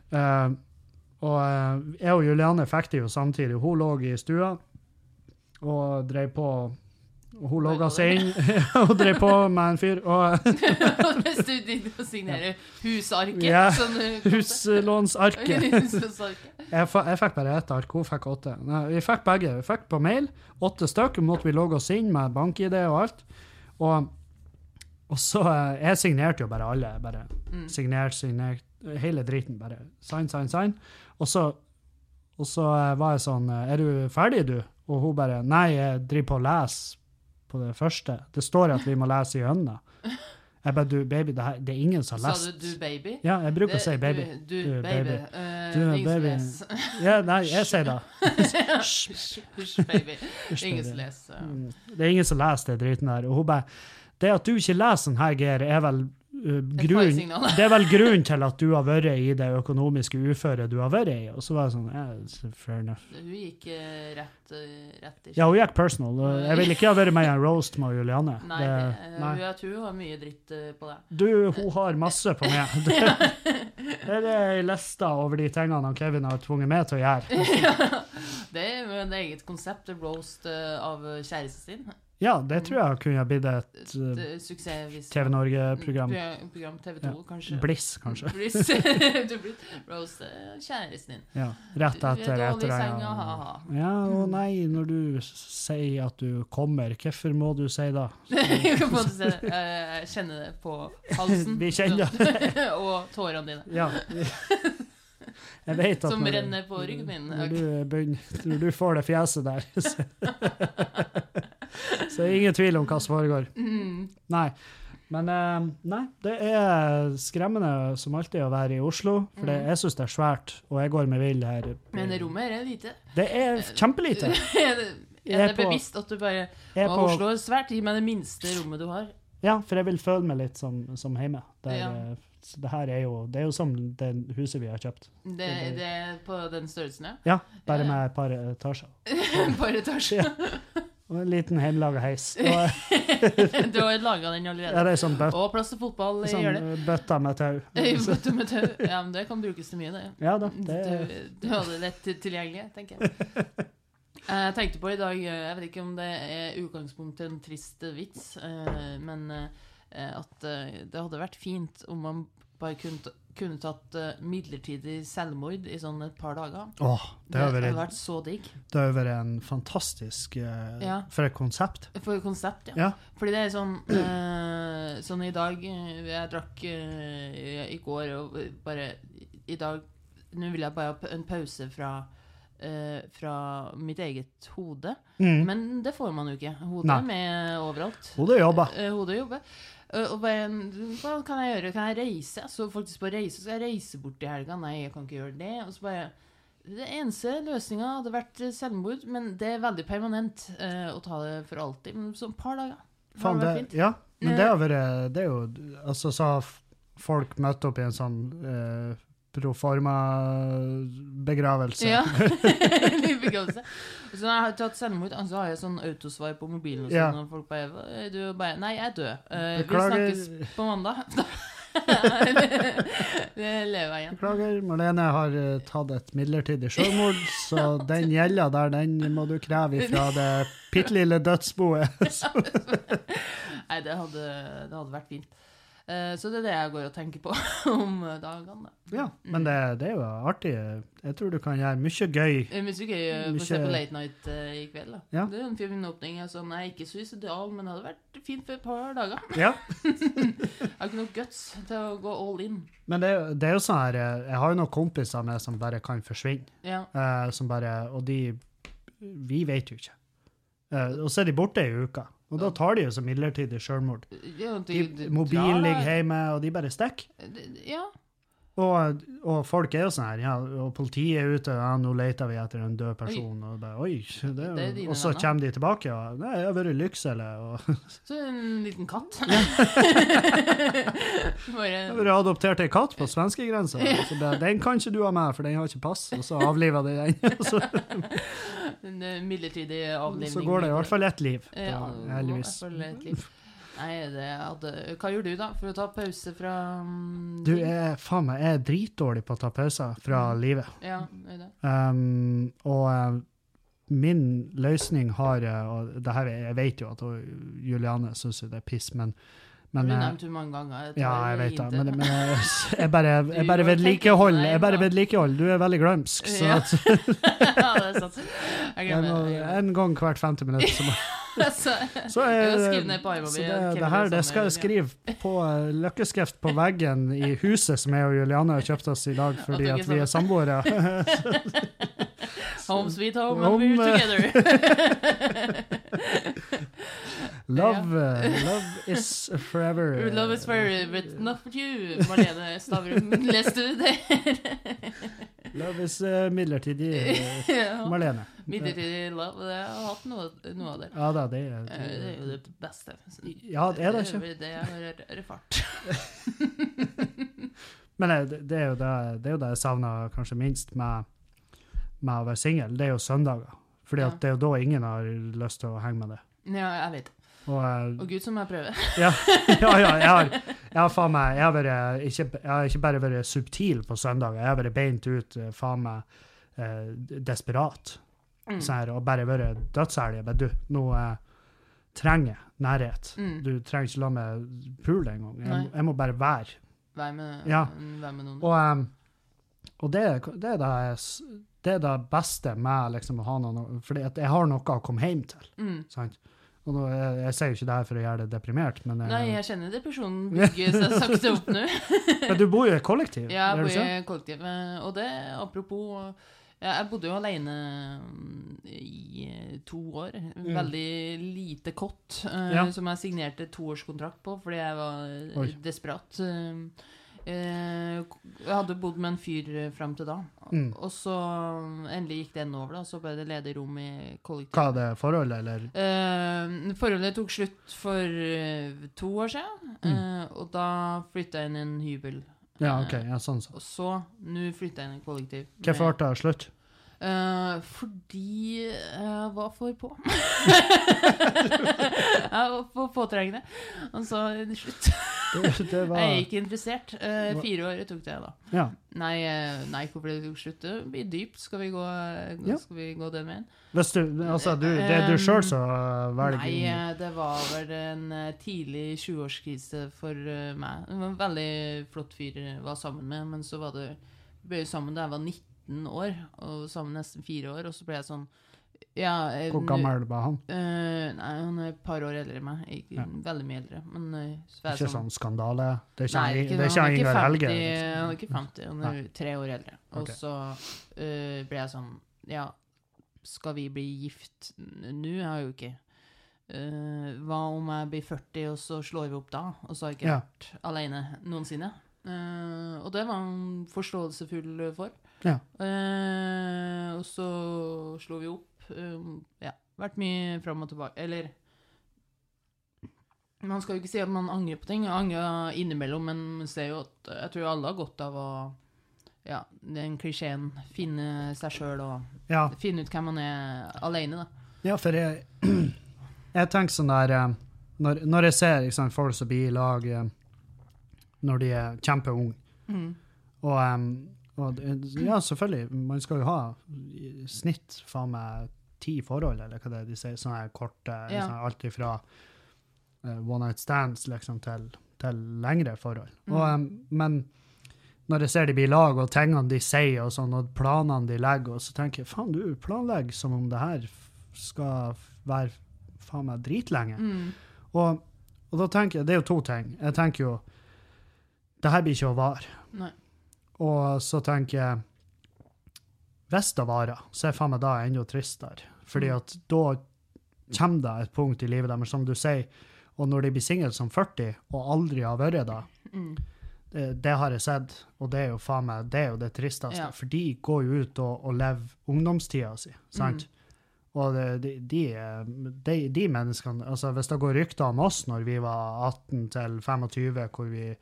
og jeg og Juliane fikk det jo samtidig. Hun lå i stua og drev på. Og hun logga seg inn og drev på med en fyr. Og Mens du digger og signere husarket, Ja. Huslånsarket. Jeg, jeg fikk bare ett ark, hun fikk åtte. Nei, vi fikk begge. Vi fikk på mail åtte stykker. måtte vi logge oss inn med bank-ID og alt. Og, og så eh, Jeg signerte jo bare alle. bare Mm. Signert, signert. Hele driten. Bare sign, sign, sign. Og så, og så eh, var jeg sånn eh, Er du ferdig, du? Og hun bare Nei, jeg driver på å lese på det første. Det står at vi må lese i øynene. Jeg bare Du, baby, det, her, det er ingen som har Sa lest du du baby? Ja, jeg bruker å si baby. Du, du, Du, baby. Eh, Du, ingen som baby. leser. Ja, nei, jeg sier det. Hysj, baby. Ingen som leser. Mm. Det er ingen som leser det driten der. Og hun bare Det at du ikke leser den her, Geir, er vel uh, grunn, det er vel grunnen til at du har vært i det økonomiske uføret du har vært i. Og så var jeg sånn yeah, Fair enough. Hun gikk eh, rett, eh, rett i Ja, hun gikk personal. Jeg ville ikke ha vært med i en roast med Juliane. Nei, Det- eh, nei. jeg tror hun har mye dritt eh, på det. Du, hun har masse på meg. Det, det er ei liste over de tingene Kevin har tvunget meg til å gjøre. Det er jo en eget konsept, roast eh, av kjæresten sin. Ja, det tror jeg kunne blitt et er Suksess TV Norge-program. Program, program TV2, Ja. kanskje. Bliss, kanskje. Bliss. du blir roast eh, kjæresten din. Ja, rett Du er etter dårlig i senga, ha-ha. Ja, og nei, når du sier at du kommer, hvorfor må du si det? Kan på en det. Eh, Jeg kjenner det på halsen. Vi kjenner det. og tårene dine. Ja. Som renner på ryggen min. Når du, når du får det fjeset der, så, er ingen tvil om hva som foregår. Mm. Nei. Men eh, nei, det er skremmende som alltid å være i Oslo, for det, Mm. jeg syns det er svært, og jeg går med vill her. Men rommet her er lite. Det er kjempelite. Er det bevisst at du bare er på, Oslo er svært. Gi meg det minste rommet du har. ja, for jeg vil føle meg litt som, som hjemme. Der, Ja. det her er jo, det er jo som det huset vi har kjøpt. Det, Det- det er på den størrelsen, ja. Ja, bare med et par etasjer. Par etasjer. Og en liten hjemmelaga heis. Du har laga den allerede. ja, det er sånn, bøt, Og plass til fotball sånn gjør det. Bøtta med tau. Bøtte med tau. Ja, men det kan brukes til mye, det. Ja da, det Du, Du, har hadde lett til- tilgjengelig, tenker jeg. Jeg tenkte på i dag eh, Jeg vet ikke om det er utgangspunkt til en trist vits, eh, men eh, at det hadde vært fint om man bare kunne, kunne tatt uh, midlertidig selvmord i sånn et par dager. Åh, det har vært, vært så digg. det har vært en fantastisk uh, Ja. For et konsept. For et konsept, ja. Ja. Fordi det er sånn uh, Sånn i dag Jeg drakk i går og bare I dag Nå vil jeg bare ha en pause fra Fra mitt eget hode. Mm. Men det får man jo ikke. Hodet Nei. er med overalt. Hodet jobber. Hodet jobber. Eh, og bare Hva kan jeg gjøre? Kan jeg reise? Så faktisk på reise Skal jeg reise bort i helga? Nei, jeg kan ikke gjøre det. Og så bare det eneste løsninga hadde vært eh, selvmord, men det er veldig permanent uh, å ta det for alltid. Men så et par dager. Det Faen, det, ja, men det har vært Det er jo Altså, så har folk møtt opp i en sånn eh, proforma-begravelse. Ja. Begravelse. Så når jeg har tatt selvmord, så har jeg sånn autosvar på mobilen, og sånn, Ja. og folk bare Du bare Nei, jeg er død. Uh, vi snakkes på mandag. det lever jeg igjen. Beklager, Marlene har eh, tatt et midlertidig selvmord, så den gjelda der, den må du kreve ifra det bitte lille dødsboet. Nei, det hadde, det hadde vært fint. Eh, så det er det jeg går og tenker på om dagene. Ja, men det, det er jo artig. Jeg tror du kan gjøre mye gøy. Er mye gøy eh, for Mye- på Late Night eh, i kveld. da. Ja. Det er en fin åpning. Jeg er sånn, er ikke suicidal, men det hadde vært fint for et par dager. Ja, Jeg har ikke noe guts til å gå all in. men det, det er jo sånn her eh, Jeg har jo noen kompiser med som bare kan forsvinne. Ja. Eh, som bare, og de Vi vet jo ikke. Eh, og så er de borte ei uke. Og da tar de jo så midlertidig selvmord. Ja, mobilen ligger hjemme, og de bare stikker. Ja. Og, og folk er jo sånn her, ja, og politiet er ute, ja, nå leter vi etter en død person, og bare, oi, det er jo, og så kommer de tilbake, og nei, jeg har vært i Lyksele, og Så en liten katt. jeg har adoptert ei katt på svenskegrensa, den kan ikke du ha med, for den har ikke pass, og så avliver de den, en eh, midlertidig avlivning. så går det i hvert fall ett liv, da, Ja, det i heldigvis. hvert fall et liv. Nei, det hadde Hva gjør du, da, for å ta pause fra mm, Du er, faen meg, jeg er dritdårlig på å ta pauser fra Mm. livet. Ja, det er det. Um, og eh, min løsning har eh, Og det her, jeg vet jo at Juliane syns det er piss, men, men du eh, nevnte det mange ganger. Ja, jeg vet det, men, men jeg, jeg bare, jeg bare vedlikehold. Jeg bare vedlikehold. Du er veldig glømsk, så Ja. ja, det er sant. En gang hvert 50 minutt så, Så, så er har ned på armen så det, det her er det skal jeg skrive på eh, løkkeskrift på veggen i huset som jeg og Juliane har kjøpt oss i dag fordi at vi er samboere. Home sweet home, Home, and we're eh, together. Love, eh, love is forever. Love is forever, but not for you. Marlene Stavrum, leste du det? Love is uh, midlertidig. eh. Marlene. Midlertidig love. Jeg har hatt noe, noe av det. Ja da, det er, Det er jo det beste. Ja, det er det ikke. Det er erfart. Men det, det, er jo det, det er jo det jeg savner kanskje minst med, med å være singel. Det er jo søndager. Fordi Ja. det er jo da ingen har lyst til å henge med det. Ja, jeg vet. Og, eh, Og gud som jeg prøver. ja, ja, ja, jeg har, jeg har faen meg Jeg har, vært, ikke, jeg har ikke bare vært subtil på søndager, jeg har vært beint ut eh, faen meg eh, desperat. Mm. Sånn her, og bare vært dødsærlig. Men du, nå eh, trenger jeg nærhet. Mm. Du trenger ikke la meg pule engang. Jeg, jeg må bare være. Vær med, Ja. vær med noen. Og, um, og det, det, er det, jeg det er det beste med liksom, å ha noe Fordi jeg har noe å komme hjem til. Mm. Sant? Og nå, jeg, jeg sier jo ikke det her for å gjøre det deprimert, men, jeg, Nei, jeg kjenner depresjonen bygge seg sakte opp nå. men du bor jo i kollektiv. Ja, jeg bor i kollektiv. eh, Og det, apropos ja, Jeg bodde jo alene mm, i eh, to år. Veldig lite kott, eh, Mm. Ja. som jeg signerte toårskontrakt på fordi jeg var eh, Oi. desperat. Eh, jeg hadde bodd med en fyr eh, fram til da. Mm. Og så mm, endelig gikk den over, da. Så ble det ledig rom i kollektivet. Hva er det forholdet, eller? Eh, forholdet tok slutt for eh, to år siden, Mm. eh, og da flytta jeg inn i en hybel. Ja, OK. Ja, sånn så. Og så, nå flytta jeg inn i kollektiv. Hvorfor ble det slutt? Eh, fordi jeg var for på. jeg var for påtrengende. Og så slutt. Det, det var Jeg er ikke interessert. Uh, fire år tok det, da. Ja. Nei, eh, nei hvorfor det tok slutt? Det blir dypt. Skal vi gå, Ja. skal vi gå den veien? Hvis du, altså, du, det er du sjøl som velger Nei, eh, det var vel en eh, tidlig 20-årskrise for eh, meg. Det var en veldig flott fyr jeg var sammen med, men så var det ble vi sammen da jeg var 19 år, og sammen nesten fire år, og så ble jeg sånn ja, eh, Hvor gammel var han? Uh, nei, han er et par år eldre enn meg. Ikke Ja. veldig mye eldre. Men uh, så Ikke sånn skandale? Det er ikke, Nei, ikke, det er ikke han Ingar 50, Helge? liksom. Han er ikke 50, han er tre år eldre. Og okay. så uh, ble jeg sånn Ja, skal vi bli gift nå? Jeg har jo ikke Hva om jeg blir 40, og så slår vi opp da? Og så har jeg ikke Ja. vært alene noensinne. Og det var han forståelsefull for. Ja. Og så slo vi opp. Um, ja. Vært mye fram og tilbake. Eller Man skal jo ikke si at man angrer på ting. Jeg angrer innimellom, men ser jo at jeg tror alle har godt av å Ja, den klisjeen. Finne seg sjøl og Ja, finne ut hvem man er alene, da. ja for jeg, jeg tenker sånn der eh, Når, når jeg ser sant, folk som blir i lag eh, når de er kjempeunge Mm. Og, og ja, selvfølgelig, man skal jo ha snitt faen meg ti forhold, eller hva det er de sier, sånne korte, Ja. sånne, alt ifra uh, one night stands liksom, til, til lengre forhold. Mm. Og, um, men når jeg ser de blir i lag, og tingene de sier, og sånn, og planene de legger, og så tenker jeg, faen, du planlegger som om det her skal være faen meg dritlenge. Mm. Og, og da tenker jeg, det er jo to ting. Jeg tenker jo, det her blir ikke å vare. Og så tenker jeg Hvis det varer, så er faen meg da enda tristere. Fordi Mm. at da kommer det et punkt i livet deres, som du sier, og når de blir single som 40 og aldri har vært det, Mm. det, det har jeg sett, og det er jo faen meg det er jo det tristeste. Ja. For de går jo ut og, og lever ungdomstida si, sant? Mm. Og de, de, de, de menneskene altså Hvis det går rykter om oss når vi var 18 til 25, hvor vi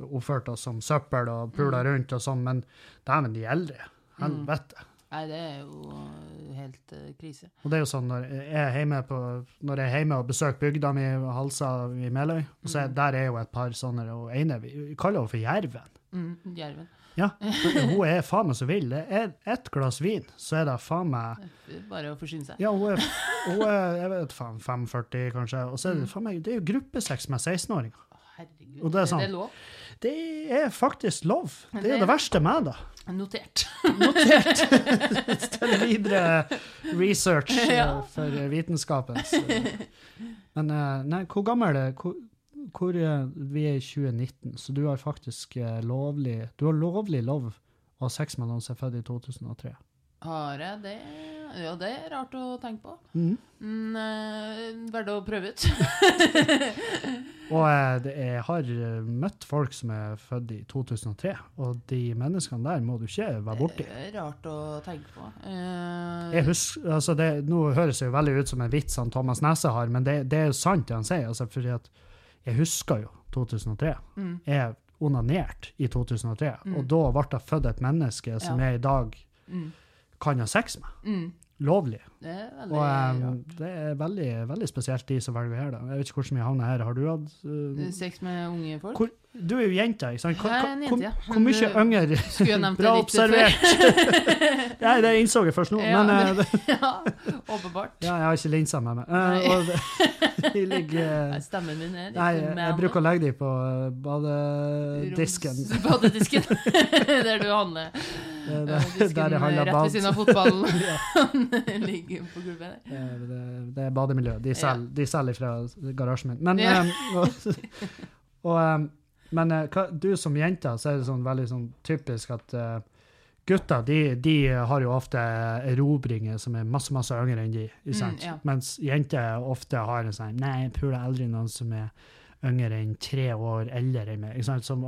oppførte oss som søppel og pula Mm. rundt og sånn, men dæven, de eldre. Helvete. Nei, det er jo eh, helt uh, krise. Og det er jo sånn når jeg er hjemme, på, når jeg er hjemme og besøker bygda mi, Halsa i Meløy, og så er, Mm. der er jo et par sånne, og ene vi kaller henne for Jerven. Mm. Jerven. Ja, hun er faen meg så vill. Det er ett glass vin, så er det faen meg Bare å forsyne seg. Ja, hun er, hun er jeg vet faen, 45 kanskje, og så er det Mm. faen meg Det er jo gruppesex med 16-åringer. Herregud. Og det er sånn. Er det lov? Det er faktisk lov. Det er Det- det verste med det. Notert. Notert til videre research eh, Ja. for vitenskapen. Så. Men eh, nei, hvor gammel er det? Hvor, hvor, eh, vi er i 2019, så du har faktisk eh, lovlig Du har lovlig lov å ha sex med noen som er født i 2003. Har jeg det? Ja, det er rart å tenke på. Mm. Mm, Verdt å prøve ut. Og eh, det, jeg har eh, møtt folk som er født i 2003, og de menneskene der må du ikke være borti. Det er rart å tenke på. Uh, Jeg husker, altså det, nå høres det jo veldig ut som en vits han Thomas Nesse har, men det, det er jo sant det han sier. Altså fordi at jeg husker jo 2003. mm, Jeg onanerte i 2003, Mm. og da ble det født et menneske som Ja. er i dag mm, kan ha sex med. mm. Lovlig. Det er veldig Og um, det er veldig, veldig spesielt de som velger her. det. Jeg vet ikke hvor mye havner her. Har du hatt uh, Sex med unge folk? hvor, Du er jo jente, ikke sant? Hva, Jeg er en hvor, jente, ja. hvor mye yngre Skulle jeg nevnt det Bra litt observert! Nei, det innså jeg først nå. Ja, men, eh, ja, åpenbart. ja, jeg har ikke linser med meg. Eh, og de ligger Stemmen min er litt Nei, med jeg bruker å legge dem på badedisken. Roms- Badedisken. der du handler. Det, det, Der, jeg handler rett ved siden av fotballen. Ja, Ligger på gulvet eh, det, det er bademiljø. De selger, ja. fra garasjen min. Men, Ja. um, og, og, um, men eh, hva, du som jente, så er det sånn veldig sånn typisk at uh, gutter de, de har jo ofte erobringer som er masse masse yngre enn de. Mm, ja. Mens jenter ofte har en sånn Nei, jeg puler aldri noen som er yngre enn tre år eldre enn meg.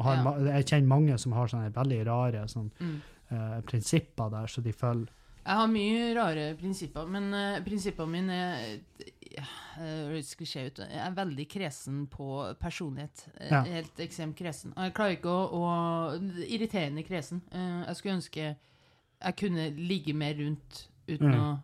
har. Jeg kjenner mange som har sånne veldig rare sånn, Mm. uh, prinsipper der, så de følger Jeg har mye rare prinsipper, men uh, prinsippene mine er høres ut. Jeg er veldig kresen på personlighet. Eh, Ja. Helt ekstremt kresen. Jeg klarer ikke å, å Irriterende kresen. Eh, jeg skulle ønske jeg kunne ligge mer rundt uten Mm. å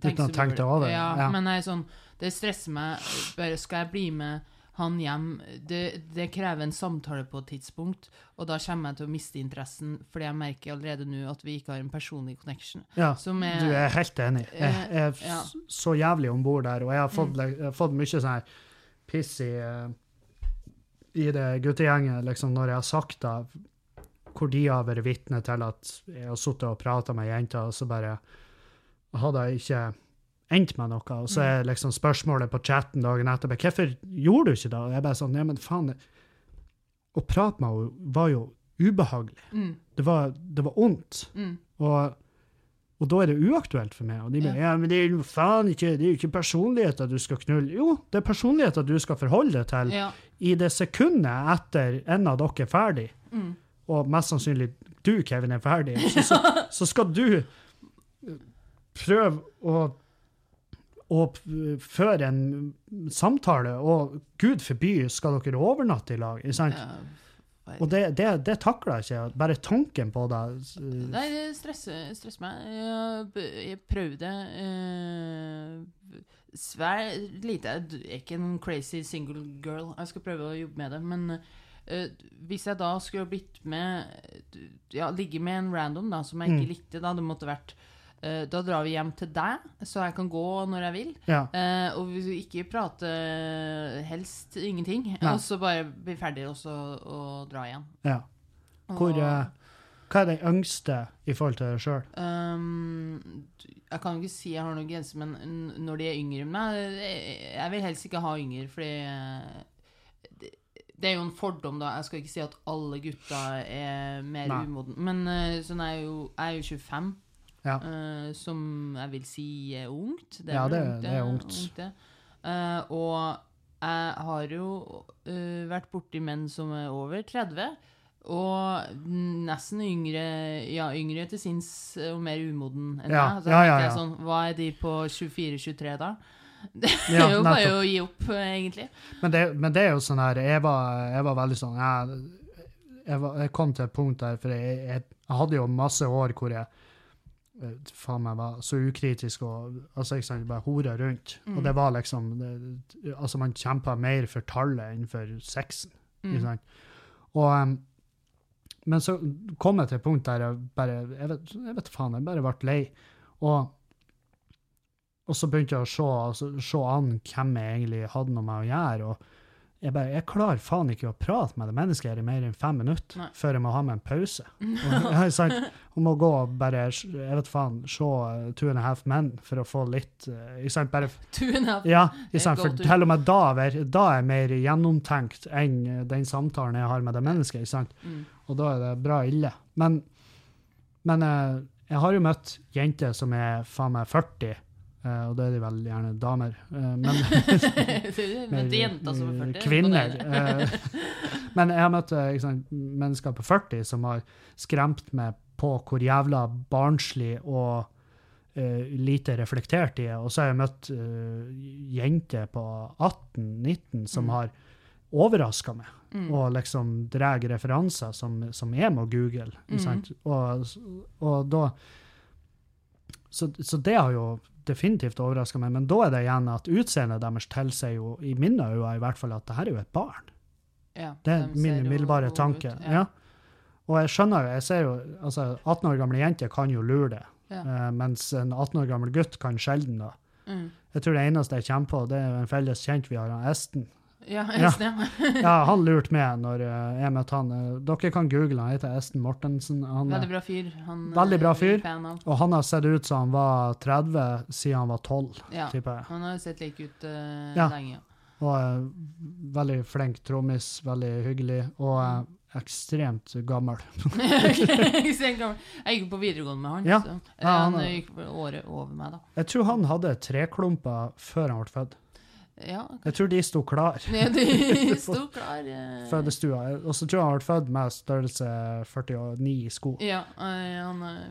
tenke, Uten å tenke tenke det over, Ja, ja. Men jeg sånn, det stresser meg. Bare skal jeg bli med han hjem det, det krever en samtale på et tidspunkt, og da kommer jeg til å miste interessen, fordi jeg merker allerede nå at vi ikke har en personlig connection. Ja, Som er, du er helt enig. Jeg jeg er ja. så jævlig om bord der, og jeg har fått, Mm. jeg har fått mye sånn her piss i, eh, i det guttegjenget, liksom, når jeg har sagt det, hvor de har vært vitne til at jeg har sittet og pratet med jenter, og så bare hadde jeg ikke endt med noe, og så Mm. er liksom spørsmålet på chatten dagen etterpå, hvorfor gjorde du ikke det? Og jeg bare sånn, ja, men faen, å prate med henne var jo ubehagelig. Mm, Det var, det var ondt. mm, Og, og da er det uaktuelt for meg. Og de bare, ja. men det er jo faen ikke, det er jo ikke personligheter du skal knulle. Jo, det er personligheter du skal forholde deg til ja. i det sekundet etter en av dere er ferdig, Mm. og mest sannsynlig du, Kevin, er ferdig, så, så, så skal du prøve å, p- føre en samtale, og Gud forby skal dere overnatte i lag. ikke sant? Ja, Og det, det, det takler jeg ikke. Bare tanken på det. Nei, det stresser, stresser meg. Jeg, jeg prøvde eh, svært lite. Jeg er ikke en crazy single girl. Jeg skal prøve å jobbe med det. Men Uh, hvis jeg da skulle blitt med Ja, ligge med en random da, som jeg Mm. ikke likte, da det måtte vært Da drar vi hjem til deg, så jeg kan gå når jeg vil. Ja. Eh, og vi ikke prate helst ingenting. Nei. Og så bare bli ferdig og så og dra igjen. ja. Hvor, Og- eh, hva er det yngste i forhold til deg sjøl? Um, jeg kan jo ikke si jeg har noen grenser, men når de er yngre enn meg Jeg vil helst ikke ha yngre, fordi eh, det, er jo en fordom, da. Jeg skal ikke si at alle gutta er mer umodne. Men eh, sånn er jo, jeg er jo 25, Ja. Uh, som jeg vil si er ungt. Ja, det, det- det er ungt. det. Uh, og jeg har jo uh, vært borti menn som er over 30. Og nesten yngre Ja, yngre til sinns og mer umoden enn Ja, meg. Så ja, jeg ja. Sånn, hva er de på 24-23 da? Det er jo bare å gi opp, eh, egentlig. Men det, men det er jo sånn her Jeg var, jeg var veldig sånn jeg, jeg, var, jeg kom til et punkt der, for jeg, hadde jo masse år hvor jeg eh, faen meg var så ukritisk og altså, ikke sant, bare hora rundt. Og Mm. det var liksom det, Altså, man kjempa mer for tallet enn for sexen. Ikke Mm. sant? Og, um, men så kom jeg til et punkt der jeg bare Jeg vet, jeg vet faen, jeg bare ble lei. Og, og så begynte jeg å se, altså, se an hvem jeg egentlig hadde noe med å gjøre. og jeg, bare, jeg klarer faen ikke å prate med det mennesket her i mer enn fem minutter Nei. før jeg må ha med en pause. Og, jeg, sant? Hun må gå og bare jeg vet faen, se uh, Two and a Half Men for å få litt uh, ikke sant? Bare Two and a half. ja, ikke sant? for til og med da, da er jeg mer gjennomtenkt enn eh, den samtalen jeg har med det mennesket. ikke sant? Mm. Og da er det bra ille. Men, men eh, jeg har jo møtt jenter som er faen meg 40, eh, og da er de vel gjerne damer. Uh, men Men jenter som er 40. Kvinner. eh, men jeg har møtt sant, mennesker på 40 som har skremt meg på hvor jævla barnslig og lite reflektert de er. Og så har jeg møtt jenter på 18-19 som Mm. har overraska meg, Mm. og liksom drar referanser som, som jeg må google. Mhm. Og, og da så, så det har jo definitivt overraska meg, men da er det igjen at utseendet deres tilsier jo, i mine øyne i hvert fall, at det her er jo et barn. Ja, Det er min umiddelbare tanke. ut, Ja. Og jeg skjønner jo, jeg ser jo, altså 18 år gamle jenter kan jo lure det, Ja. eh, mens en 18 år gammel gutt kan sjelden da. Mm. Jeg tror det eneste jeg kommer på, det er en felles kjent vi har, Esten. Ja, Ja. Ja, han lurte meg når eh, jeg møtte han. Eh, Dere kan google, han heter Esten Mortensen. Han, Veldig bra fyr. Han, Veldig bra eh, vi er fyr. og han har sett ut som han var 30 siden han var 12, Ja. Han har sett lik ut uh, Ja. lenge. Og uh, veldig flink trommis, veldig hyggelig, og uh, ekstremt gammel. Ekstremt gammel. jeg gikk på videregående med han. Ja. Så, han han gikk året over meg, da. Jeg tror han hadde treklumper før han ble født. Ja, Jeg tror de sto klar. Ja, de sto klar. eh, fødestua. Og så tror jeg han ble født med størrelse 49 i sko. Ja, eh, han eh,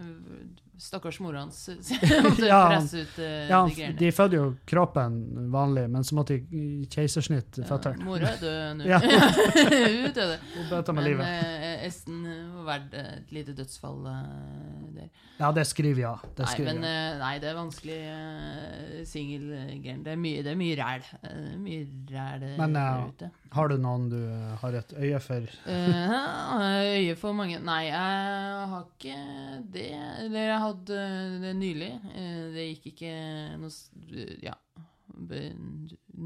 Stakkars mora hans Ja, han- ut uh, Ja, de de fødde jo kroppen vanlig, men så måtte de keisersnitt Ja. Mora er død nå. Ja. Hun døde. Hun bøta med Men livet. Uh, Esten var verdt et lite dødsfall uh, der. Ja, det skriver jeg. Det Nei, men nei, det er vanskelig uh, singelgren. Det, er mye- det er mye ræl. Mye ræl Men, der ute. Har du noen du har et øye for? Øye for mange Nei, jeg har ikke det. Eller jeg hadde det nylig. Eh, det gikk ikke noe Ja.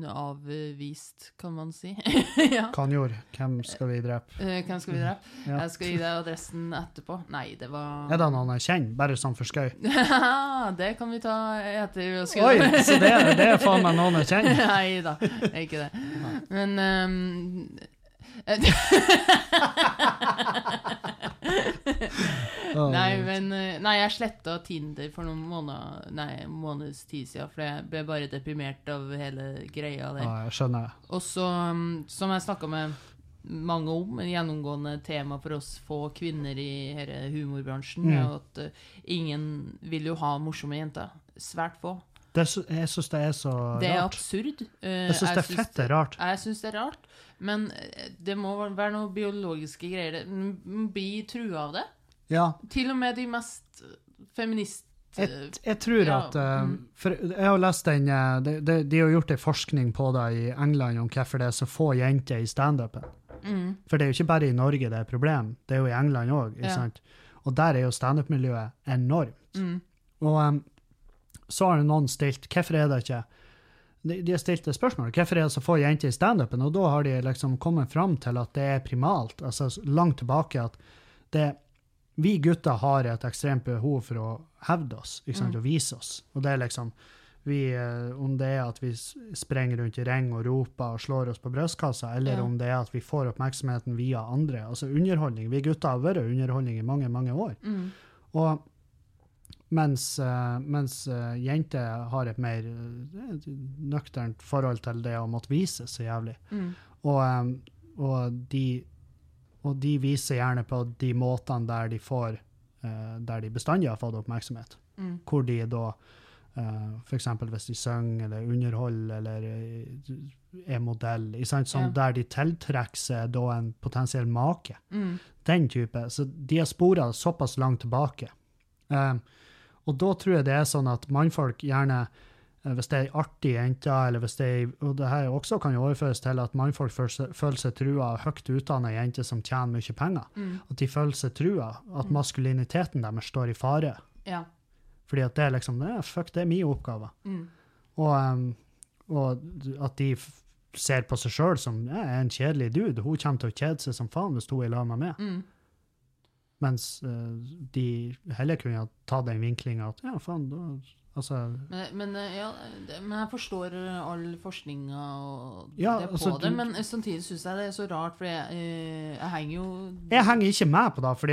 Avvist, kan man si. ja. Kanjord, hvem skal vi drepe? Eh, Hvem skal vi drepe? Ja. Jeg skal gi deg adressen etterpå. Nei, det var Er det noen jeg kjenner, bare sånn for skøy? det kan vi ta etter å Oi, så det, er- det er faen meg noen jeg kjenner? Nei da, det ikke det. Men Å, Nei, men eh, Nei, jeg sletta Tinder for noen måneder Nei, måneds tid siden, for jeg ble bare deprimert av hele greia der. Ja, jeg skjønner. Og så, um, som jeg snakka med mange om, en gjennomgående tema for oss få kvinner i denne humorbransjen, Mm. er at uh, ingen vil jo ha morsomme jenter. Svært få. Det, er jeg syns det er så rart. Det er absurd. Uh, Jeg syns det er fette rart. Jeg syns det er rart, men eh, det må være noen biologiske greier. Det- Man blir trua av det. Ja, Til og med de mest feminist... jeg, jeg tror Ja, at eh, mm. For jeg har lest den eh, de, de, de har gjort en forskning på det i England om hvorfor det er så få jenter i standupen. Mm, For det er jo ikke bare i Norge det er et problem, det er jo i England òg. Ja. Og der er jo standup-miljøet enormt. mm, Og um, så har noen stilt hvorfor er det ikke de, de har stilt det spørsmålet hvorfor er det så få jenter i standupen, og da har de liksom kommet fram til at det er primalt, altså langt tilbake at det vi gutter har et ekstremt behov for å hevde oss, ikke sant, Mm. og vise oss. Og det er liksom vi, eh, Om det er at vi sprenger rundt i ring og roper og slår oss på brystkassa, eller Ja. om det er at vi får oppmerksomheten via andre. Altså underholdning. Vi gutter har vært underholdning i mange, mange år. mm, Og mens, eh, mens eh, jenter har et mer nøkternt forhold til det å måtte vise så jævlig. mm, Og, og, de, og de viser gjerne på de måtene der de får uh, Der de bestandig har fått oppmerksomhet. mm, Hvor de da uh, F.eks. hvis de synger eller underholder eller eh, er modell? Sånn, Ja. der de tiltrekker seg da en potensiell make mm, den type. Så de har spora såpass langt tilbake. Um, og da tror jeg det er sånn at mannfolk gjerne, eh, hvis det er ei artig jente, eller hvis det er Og det her også kan overføres til at mannfolk føler seg, trua av høyt utdanna jenter som tjener mye penger. mm, At de føler seg trua, at maskuliniteten deres står i fare. ja. Fordi at det er liksom det, Fuck, det er min oppgave. Mm, Og, um, og at de ser på seg sjøl som jeg er en kjedelig dude. Hun kommer til å kjede seg som faen hvis hun er lag med meg. mm, Mens uh, de heller kunne ha tatt den vinklinga at ja, faen, da Altså Men, men, eh, ja, men jeg forstår eh, all forskninga og Ja, det på altså, det, men samtidig syns jeg det er så rart, for jeg, eh, jeg henger jo Jeg henger ikke med på det, for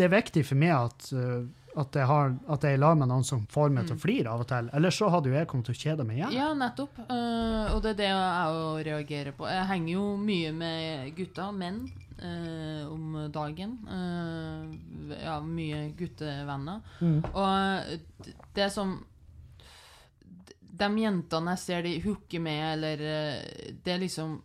det er viktig for meg at, eh, at, jeg har, at jeg lar meg noen som får meg til Mm. å flire av og til. Ellers så hadde jo jeg kommet til å kjede meg igjen. Ja, nettopp. Eh, og det er det jeg òg reagerer på. Jeg henger jo mye med gutter, menn, eh, om dagen. Eh, ja, mye guttevenner. Mm. Og det som De jentene jeg ser de hooker med, eller eh, Det er liksom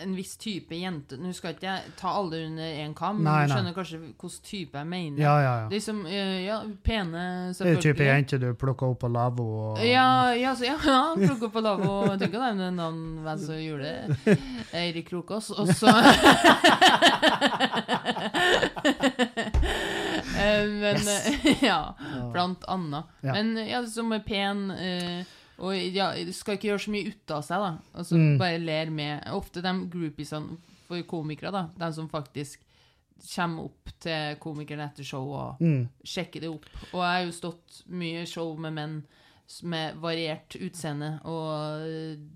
en viss type jente Nå skal ikke jeg ta alle under én kam, men Nei, du nei. skjønner kanskje hvilken type jeg mener. Ja, ja, ja. Liksom, ja, pene, Det er type jente du plukker opp på lavvo og Ja, ja, så, ja, ja plukker opp på lavvo. Jeg tenker det er navn hvem som gjorde det. Eirik Krokås. Og så Eh, Men yes. Ja, blant annet. Men ja, som er pen eh, og ja, skal ikke gjøre så mye ut av seg, da. Altså Mm. bare ler med. Ofte de groupiesene for komikere, da. De som faktisk kommer opp til komikeren etter show og mm. sjekker det opp. Og jeg har jo stått mye show med menn med variert utseende, og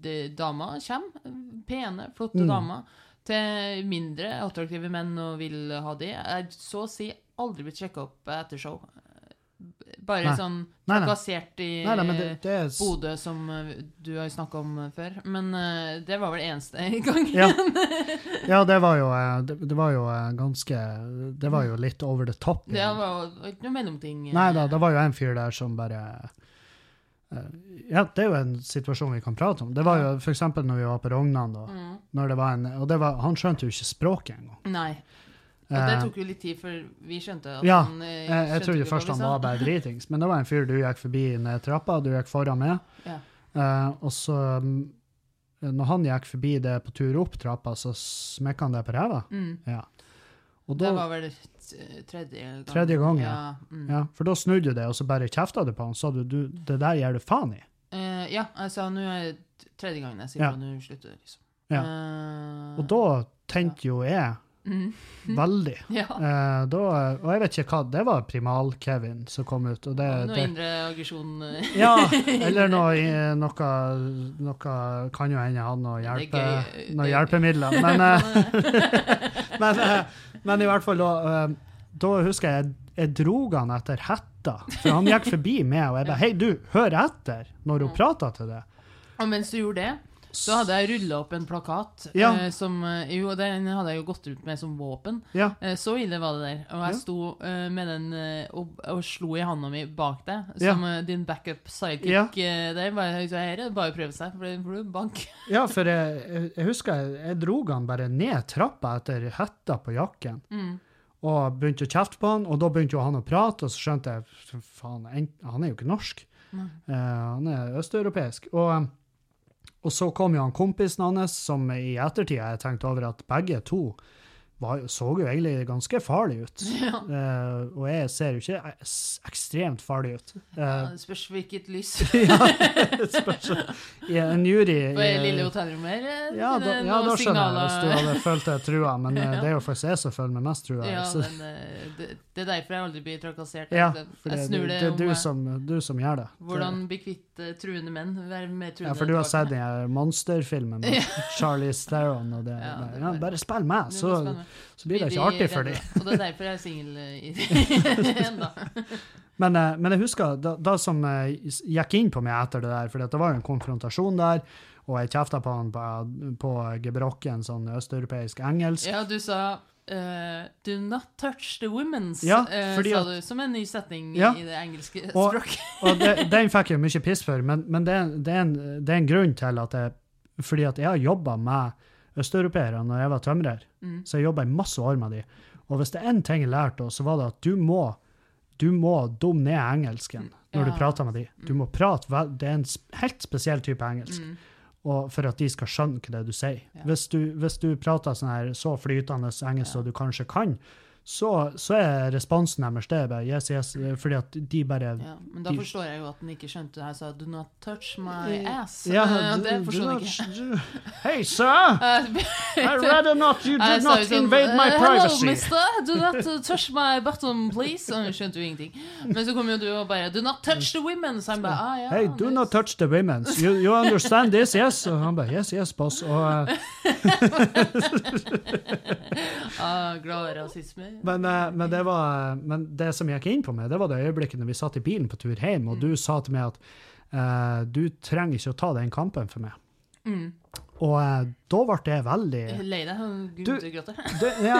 det, damer kommer. Pene, flotte Mm. damer. Til mindre attraktive menn og vil ha det. Jeg har så å si aldri blitt sjekka opp etter show. Bare Nei. sånn trakassert i Nei, nei, det, det er Bodø, som eh, du har snakka om eh, før. Men uh, det var vel eneste gangen. Ja. ja, det var jo det, det var jo ganske Det var jo litt over the top. Det var jo ikke noe mellomting. Nei da, det var jo en fyr der som bare Ja, det er jo en situasjon vi kan prate om. Det var jo eksempel når vi var på Rognan, da. Mm. Det en, og det var, han skjønte jo ikke språket engang. Og det Eh, tok jo litt tid før vi skjønte at Ja, han Ja, Jeg, jeg trodde ikke først han var bare dritings, men det var en fyr du gikk forbi ned trappa, du gikk foran med. Ja. Uh, og så, når han gikk forbi det på tur opp trappa, så smekka han det på ræva. Mm. Ja. Og Det var vel tredje gang. Tredje gang, ja. ja. Mm. ja, for da snudde du det, og så bare kjefta du på han. Sa du, du det der gir du faen i. Uh, ja, sa nå er det tredje gangen jeg sier Ja. nå slutter det, liksom. Ja. Eh, Og da tenkte jo jeg mm. veldig. Ja. Eh, da, og jeg vet ikke hva, det var Primal-Kevin som kom ut. Og det, Noe det, indre aggresjon. eh, ja, eller noe, noe, noe kan jo hende han noe, hjelpe, noe hjelpemidler. Men, eh, men, eh, men i hvert fall da, eh, da husker jeg jeg dro han etter hetta, for han gikk forbi meg, og jeg bare Hei, du, hør etter når hun prater til deg. Og mens du gjorde det, så hadde jeg rulla opp en plakat Ja. eh, som eh, Jo, den hadde jeg jo gått rundt med som våpen. Ja, Eh, så ille var det der. Og jeg sto eh, med den eh, og, og slo i handa mi bak deg, som eh, din backup sidekick eh, der. Bare, så her er det bare å prøve seg, for det får du bank. ja for jeg, jeg, husker jeg, jeg dro han bare ned trappa etter hetta på jakken. Mm. og begynte å kjefte på han, og da begynte jo han å prate, og så skjønte jeg faen, han er jo ikke norsk. Eh, han er østeuropeisk. Og, og så kom jo han kompisen hans, som i ettertid jeg tenkte over at begge to var, så jo egentlig ganske farlig ut. Ja. Uh, og jeg ser jo ikke ekstremt farlig ut. Ja, Eh, det spørs hvilket lys. ja, det spørs. En jury På i- lille hotellrommet ja, da, ja, da skjønner jeg hvis du hadde følt deg trua, men eh, det er jo faktisk jeg som føler meg mest trua. Ja, men det, det er derfor jeg aldri blir trakassert. Ja, for det, det, det er du som, du som gjør det. Hvordan bli kvitt truende menn. Være mer truende Ja, for du har sett den monsterfilmen med Charlie Theron, og det, Ja, det var- bare spill meg, så. Så blir det ikke artig for dem. Og det er derfor jeg er singel eh, ennå. Men, eh, men jeg husker da, da som eh, gikk inn på meg etter det der, for det var jo en konfrontasjon der, og jeg kjefta på han på, på gebrokken, sånn østeuropeisk engelsk. Ja, du sa Uh, 'do not touch the women's', Ja, fordi sa du, som en ny setning Ja. i det engelske Og- språket. Og det, den fikk jeg mye piss for, men, men det, er- det, er en, det er en grunn til at jeg Fordi at jeg har jobba med østeuropeere når jeg var tømrer, Mm. så jeg jobba i masse år med de. Og hvis det er én ting jeg lærte, så var det at du må du må dumme ned engelsken når du prater med de. Du må prate Det er en helt spesiell type engelsk, Mm. og for at de skal skjønne hva det du sier. Ja. Hvis, du, hvis du prater sånn her så flytende engelsk som du kanskje kan, så, så er responsen deres det bare yes, yes, fordi at de bare Ja, men da De- forstår jeg jo at den ikke skjønte det. Jeg sa 'do not touch my ass'. Ja, Eh, det forstår han jeg ikke. Hey, sir! I'd rather not you do not sånn, invade my eh, privacy. Hello, mister. Do not touch my bottom, please. Og hun skjønte jo ingenting. Men så kom jo du og bare 'Do not touch the women'. Så han bare ah, ja. Hey, do not touch the women. You, you understand this, yes? Og han bare yes, yes, boss. Og, uh, ah, Glad rasisme. Men, eh, men, det var, men det som gikk inn på meg, det var det øyeblikket når vi satt i bilen på tur hjem, og du sa til meg at uh, du trenger ikke å ta den kampen for meg. Mm. Og eh, da ble det veldig Lei deg. Du- gråter. ja,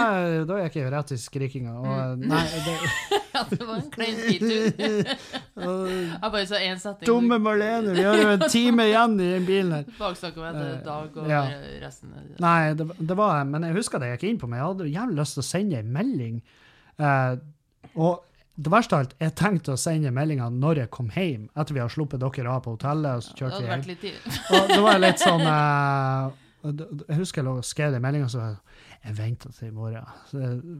Da gikk jeg rett i skrikinga. Og Mm. nei, det, Ja, det var en klein skitur. Jeg bare sa én setning. Dumme Marlene, vi har jo en time igjen i den bilen her. Baksnakka meg til Eh, Dag og ja. resten. Nei, det, det var Men jeg husker det jeg gikk inn på meg. Jeg hadde jævlig lyst til å sende en melding. Eh, og det verste av alt, jeg tenkte å sende meldinga når jeg kom hjem, etter vi har sluppet dere av på hotellet. og så kjørte vi hjem. Og det var litt sånn uh, og det- Jeg husker jeg lå og skrev den meldinga, så jeg, jeg venta til i morgen.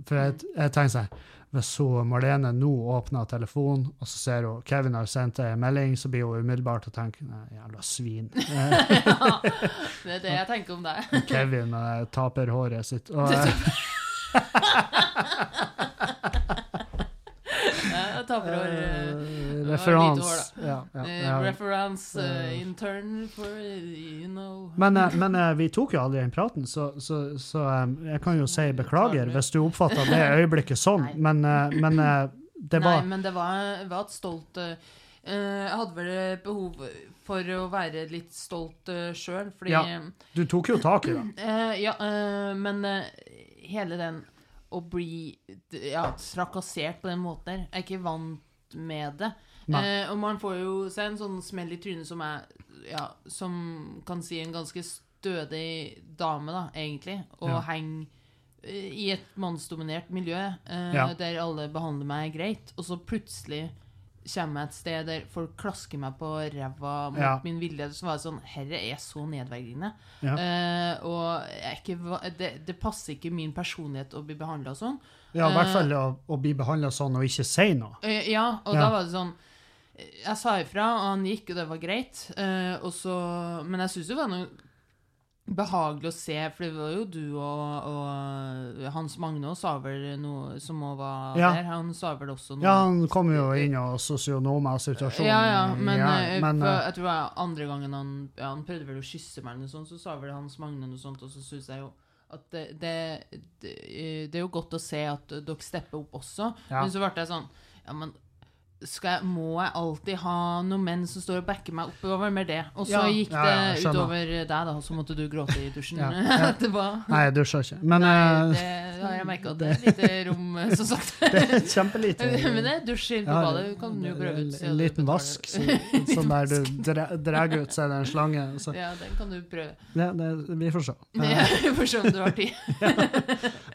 For jeg, jeg tenkte sånn Hvis så Marlene nå åpner telefonen, og så ser hun Kevin har sendt en melding, så blir hun umiddelbart å tenke Nei, jævla svin. Eh, Ja, det er det jeg tenker om deg. Kevin taper håret sitt. Og, eh, Jeg taper over Eh, referans. Ja, ja, eh, ja. eh, Eh. intern for eh, you know Men, eh, men eh, vi tok jo aldri den praten, så, så, så eh, jeg kan jo si beklager hvis du oppfatta det øyeblikket sånn, men, eh, men eh, det Nei, var men det var, var et stolt eh, eh, Jeg hadde vel behov for å være litt stolt uh, sjøl, fordi Ja. Du tok jo tak i det. Eh, ja, eh, men eh, hele den å bli ja, trakassert på den måten der, jeg er ikke vant med det. Eh, og man får jo seg en sånn smell i trynet som er ja, som kan si en ganske stødig dame, da, egentlig, og Ja. henge eh, i et mannsdominert miljø eh, der alle behandler meg greit, og så plutselig kommer jeg et sted der folk klasker meg på ræva mot Ja. min vilje, så var det sånn Herre er så nedverdigende. Ja. Uh, og ikke, det, det passer ikke min personlighet å bli behandla sånn. Ja, i hvert Eh. fall å, å bli behandla sånn og ikke si noe. Uh, ja, og Ja. da var det sånn Jeg sa ifra, og han gikk, og det var greit. Uh, så, men jeg syns det var noe behagelig å se, for det var jo du og, og Hans Magne sa vel noe som òg var Ja. der. Han sa vel også noe Ja, han kom jo inn og sosionoma situasjonen. Ja, ja, men, ja, eh, men for, eh, jeg tror andre gangen han ja, Han prøvde vel å kysse meg, eller noe sånt, så sa vel Hans Magne noe sånt, og så syns jeg jo at det, det, det, det er jo godt å se at dere stepper opp også, men så ble jeg sånn Ja, men skal må jeg alltid ha noen menn som står og backer meg oppover med det? Og så Ja, gikk det ja, ja, utover deg, da, så måtte du gråte i dusjen etterpå. Nei, jeg dusja ikke. Men Nei, eh, det har jeg merka det er et lite rom, eh, som sagt. det er kjempelite. Men det er dusj på badet, kan du jo prøve ut. En, liten vask, så, sånn der du dra- drar ut, så er det en slange. Så. Ja, den kan du prøve. Ja, det, vi får se. Vi får se om du har tid.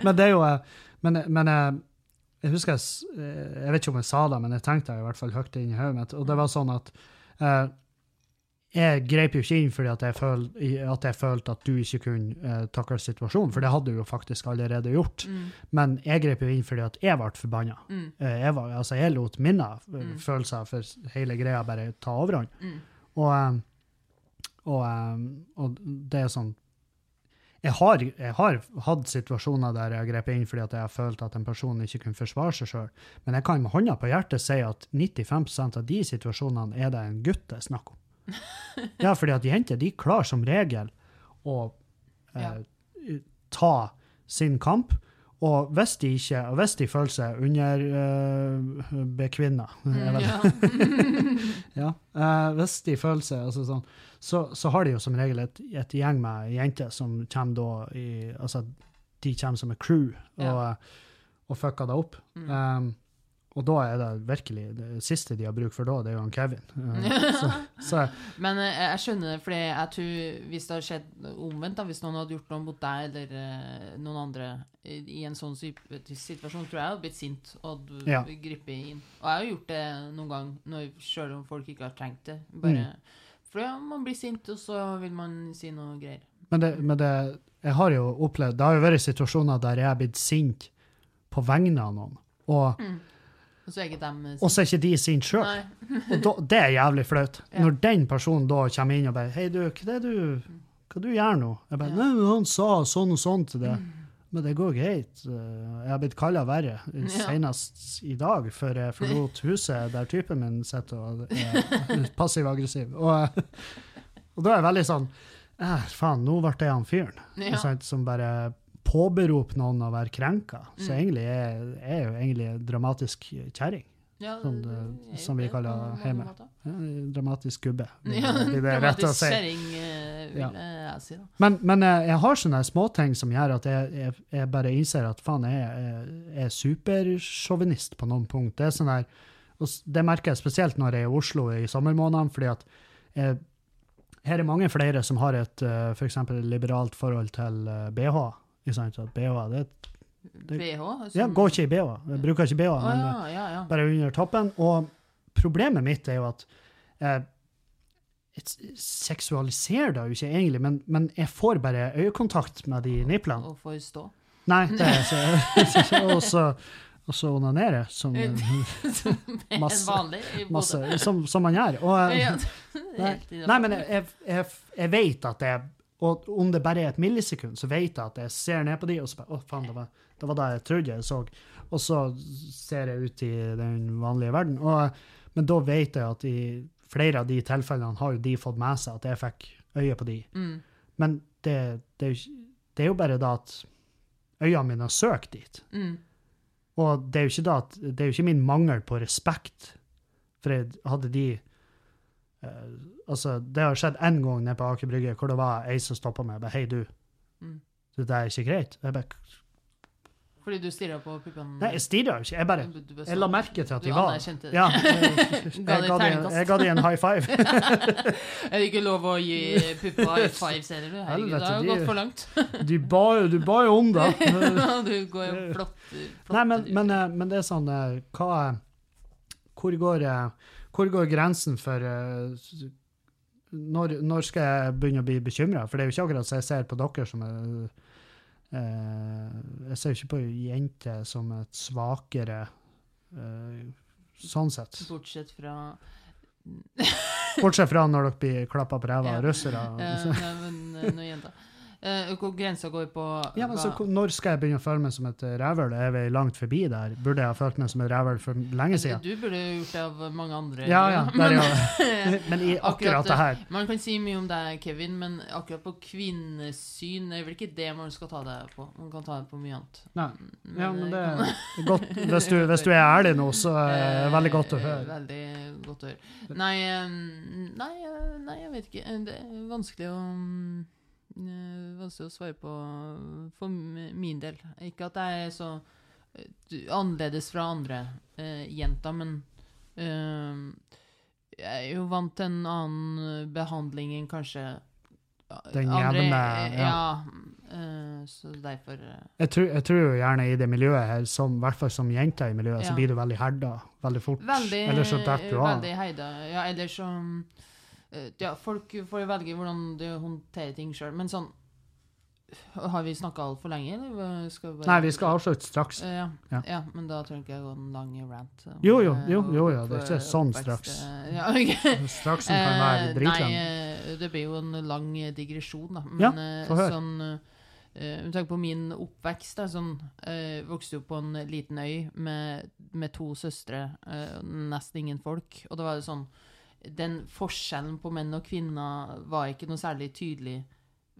Men det er jo eh, Men, men jeg husker jeg, eh, jeg vet ikke om jeg sa det, men jeg tenkte det i hvert fall høyt inn i hodet mitt. Og det var sånn at eh, jeg grep jo ikke inn fordi at jeg, føl, at jeg følte at du ikke kunne eh, takle situasjonen, for det hadde du jo faktisk allerede gjort. Mm, Men jeg grep jo inn fordi at jeg ble forbanna. mm, Eh, jeg, var, altså jeg lot mine eh, Mm. følelser for hele greia bare ta overhånd. mm. Og, og, og det er sånn jeg har, jeg har hatt situasjoner der jeg har grepet inn fordi jeg har følt at en person ikke kunne forsvare seg sjøl, men jeg kan med hånda på hjertet si at 95% av de situasjonene er det en gutt det er snakk om. Ja, fordi at jenter de klarer som regel å eh, ta sin kamp, og hvis de ikke, og hvis de føler seg underbekvinna Mm, ja. ja. uh, hvis de føler seg altså sånn, så, så har de jo som regel et, et gjeng med jenter som kommer da i Altså, de kommer som et crew og, Ja. og fucker det opp. Mm. Um, og da er det virkelig det siste de har bruk for da, det er jo han Kevin. Eh, så, så Men eh, jeg skjønner det, fordi jeg tror hvis det hadde skjedd omvendt, da, hvis noen hadde gjort noe mot deg eller eh, noen andre i, en sånn situasjon, tror jeg jeg hadde blitt sint og hadde Ja. gripet inn. Og jeg har gjort det noen gang, når, selv om folk ikke har trengt det. Bare, Mm. For ja, man blir sint, og så vil man si noe greier. Men, det, men det, jeg har jo opplevd Det har jo vært situasjoner der jeg er blitt sint på vegne av noen, og, Og så er ikke dem eh, og så er ikke de sinte sjøl. Og da, det er jævlig flaut. Ja. Når den personen da kommer inn og bare 'Hei, du, hva er det du, hva du gjør nå?' Jeg bare. 'Nei, men han sa sånn og sånn til det'. Men det går greit. Eh, Jeg har blitt kalla verre, senest i dag, før jeg forlot huset der typen min sitter og er passiv-aggressiv. Og, og da er jeg veldig sånn eh, Faen, nå ble jeg han fyren Ja. som bare påberoper noen å være krenka. Så Mm. egentlig er er jo egentlig dramatisk kjerring. Ja, som, det- eh, som vi kaller hjemme. Ja, dramatisk gubbe. Ja, dramatisk si. kjerring, eh, vil Ja. jeg si. da. Men, men eh, jeg har sånne småting som gjør at jeg, jeg, jeg bare innser at faen, jeg, jeg, er supersjåvinist på noen punkt. Det sånn der, det merker jeg spesielt når jeg er i Oslo i sommermånedene, fordi at jeg, her er mange flere som har et eh, for eksempel liberalt forhold til eh, BH. Ikke sant? At BH, det, Det- BH? Som, ja, går ikke i BH. Jeg bruker ikke BH, men eh, ja, ja, bare under toppen. Og problemet mitt er jo at jeg seksualiserer det jo ikke egentlig, men, men jeg får bare øyekontakt med de niplene. Og får stå. Nei, det er så og så onanere, som, Som Masse- vanlig masse, som, som man gjør. Og, eh, Nei, nei, men jeg, jeg, jeg, jeg vet at det Og om det bare er et millisekund, så vet jeg at jeg ser ned på de, og så bare Å, faen, det var, det var jeg trodde jeg så. Og så ser jeg ut i den vanlige verden. Og, men da vet jeg at i flere av de tilfellene har jo de fått med seg at jeg fikk øye på de. Mm. Men det, det, det er jo bare da at øynene mine har søkt dit. Mm. Og det er jo ikke da at, det er jo ikke min mangel på respekt, for jeg hadde de Altså, det har skjedd én gang nede på Aker Brygge hvor det var ei som stoppa meg og bare 'Hei, du. Mm. Det er ikke greit.' Jeg bare Fordi du stirra på puppene? Nei, jeg stirra ikke. Jeg bare jeg la merke til at de var der. Ja, jeg, jeg, Ga de ga de, terningkast. jeg ga de en high five. Er det ikke lov å gi puppa high five, ser du? Herregud, det har jo gått for langt. Du ba jo ba om det. du går jo flott. flott Nei, men, men, eh, men det er sånn eh, Hva Hvor går, eh, hvor går grensen for uh, når, når skal jeg begynne å bli bekymra? For det er jo ikke akkurat så jeg ser på dere som er uh, Jeg ser jo ikke på jenter som et svakere uh, sånn sett. Bortsett fra Bortsett fra når dere blir klappa på ræva av russere. Ja, nei, men, eh, noen jenter. Eh, hvor grensa går på Ja, men så Når skal jeg begynne å føle meg som et rævøl? Er vi langt forbi der? Burde jeg ha følt meg som et rævøl for lenge siden? Du burde jo gjort det av mange andre. Ja, ja. Der, Men, ja. Men i akkurat det her Man kan si mye om deg, Kevin, men akkurat på kvinnesyn er vel ikke det man skal ta det på. Man kan ta det på mye annet. Nei. Ja, men det er godt. Hvis du, hvis du er ærlig nå, så er det veldig godt å Eh, høre. Veldig godt å høre. Nei, eh, nei, eh, nei, jeg vet ikke. Eh, Det er vanskelig å mm, eh, Vanskelig å svare på for min del. Ikke at jeg er så eh, annerledes fra andre uh, jenter, men uh, jeg er jo vant til en annen behandling enn kanskje Den andre- jevne, ja. Ja. uh, så derfor eh, Jeg tror, jeg tror jo gjerne i det miljøet her, som, i hvert fall som jenter i miljøet, så blir du veldig herda veldig fort. Veldig, Eller så detter du av. veldig heida. Ja, eller så eh, Ja, folk får jo velge hvordan de håndterer ting sjøl, men sånn Har vi snakka altfor lenge, eller skal vi bare Nei, vi skal avslutte straks. Eh, ja. Ja. Ja. men da trenger ikke jeg gå en lang rant. om, Jo, jo, eh, jo, jo, opp- jo, det er ikke sånn straks. eh, Ja, okay. Straks kan være Eh, dritlang. Nei, eh, det blir jo en lang eh, digresjon, da. Men Ja, eh, få høre. sånn uh, Med tanke på min oppvekst, da, sånn uh, Vokste jo på en liten øy med, med to søstre, uh, nesten ingen folk. Og da var det sånn Den forskjellen på menn og kvinner var ikke noe særlig tydelig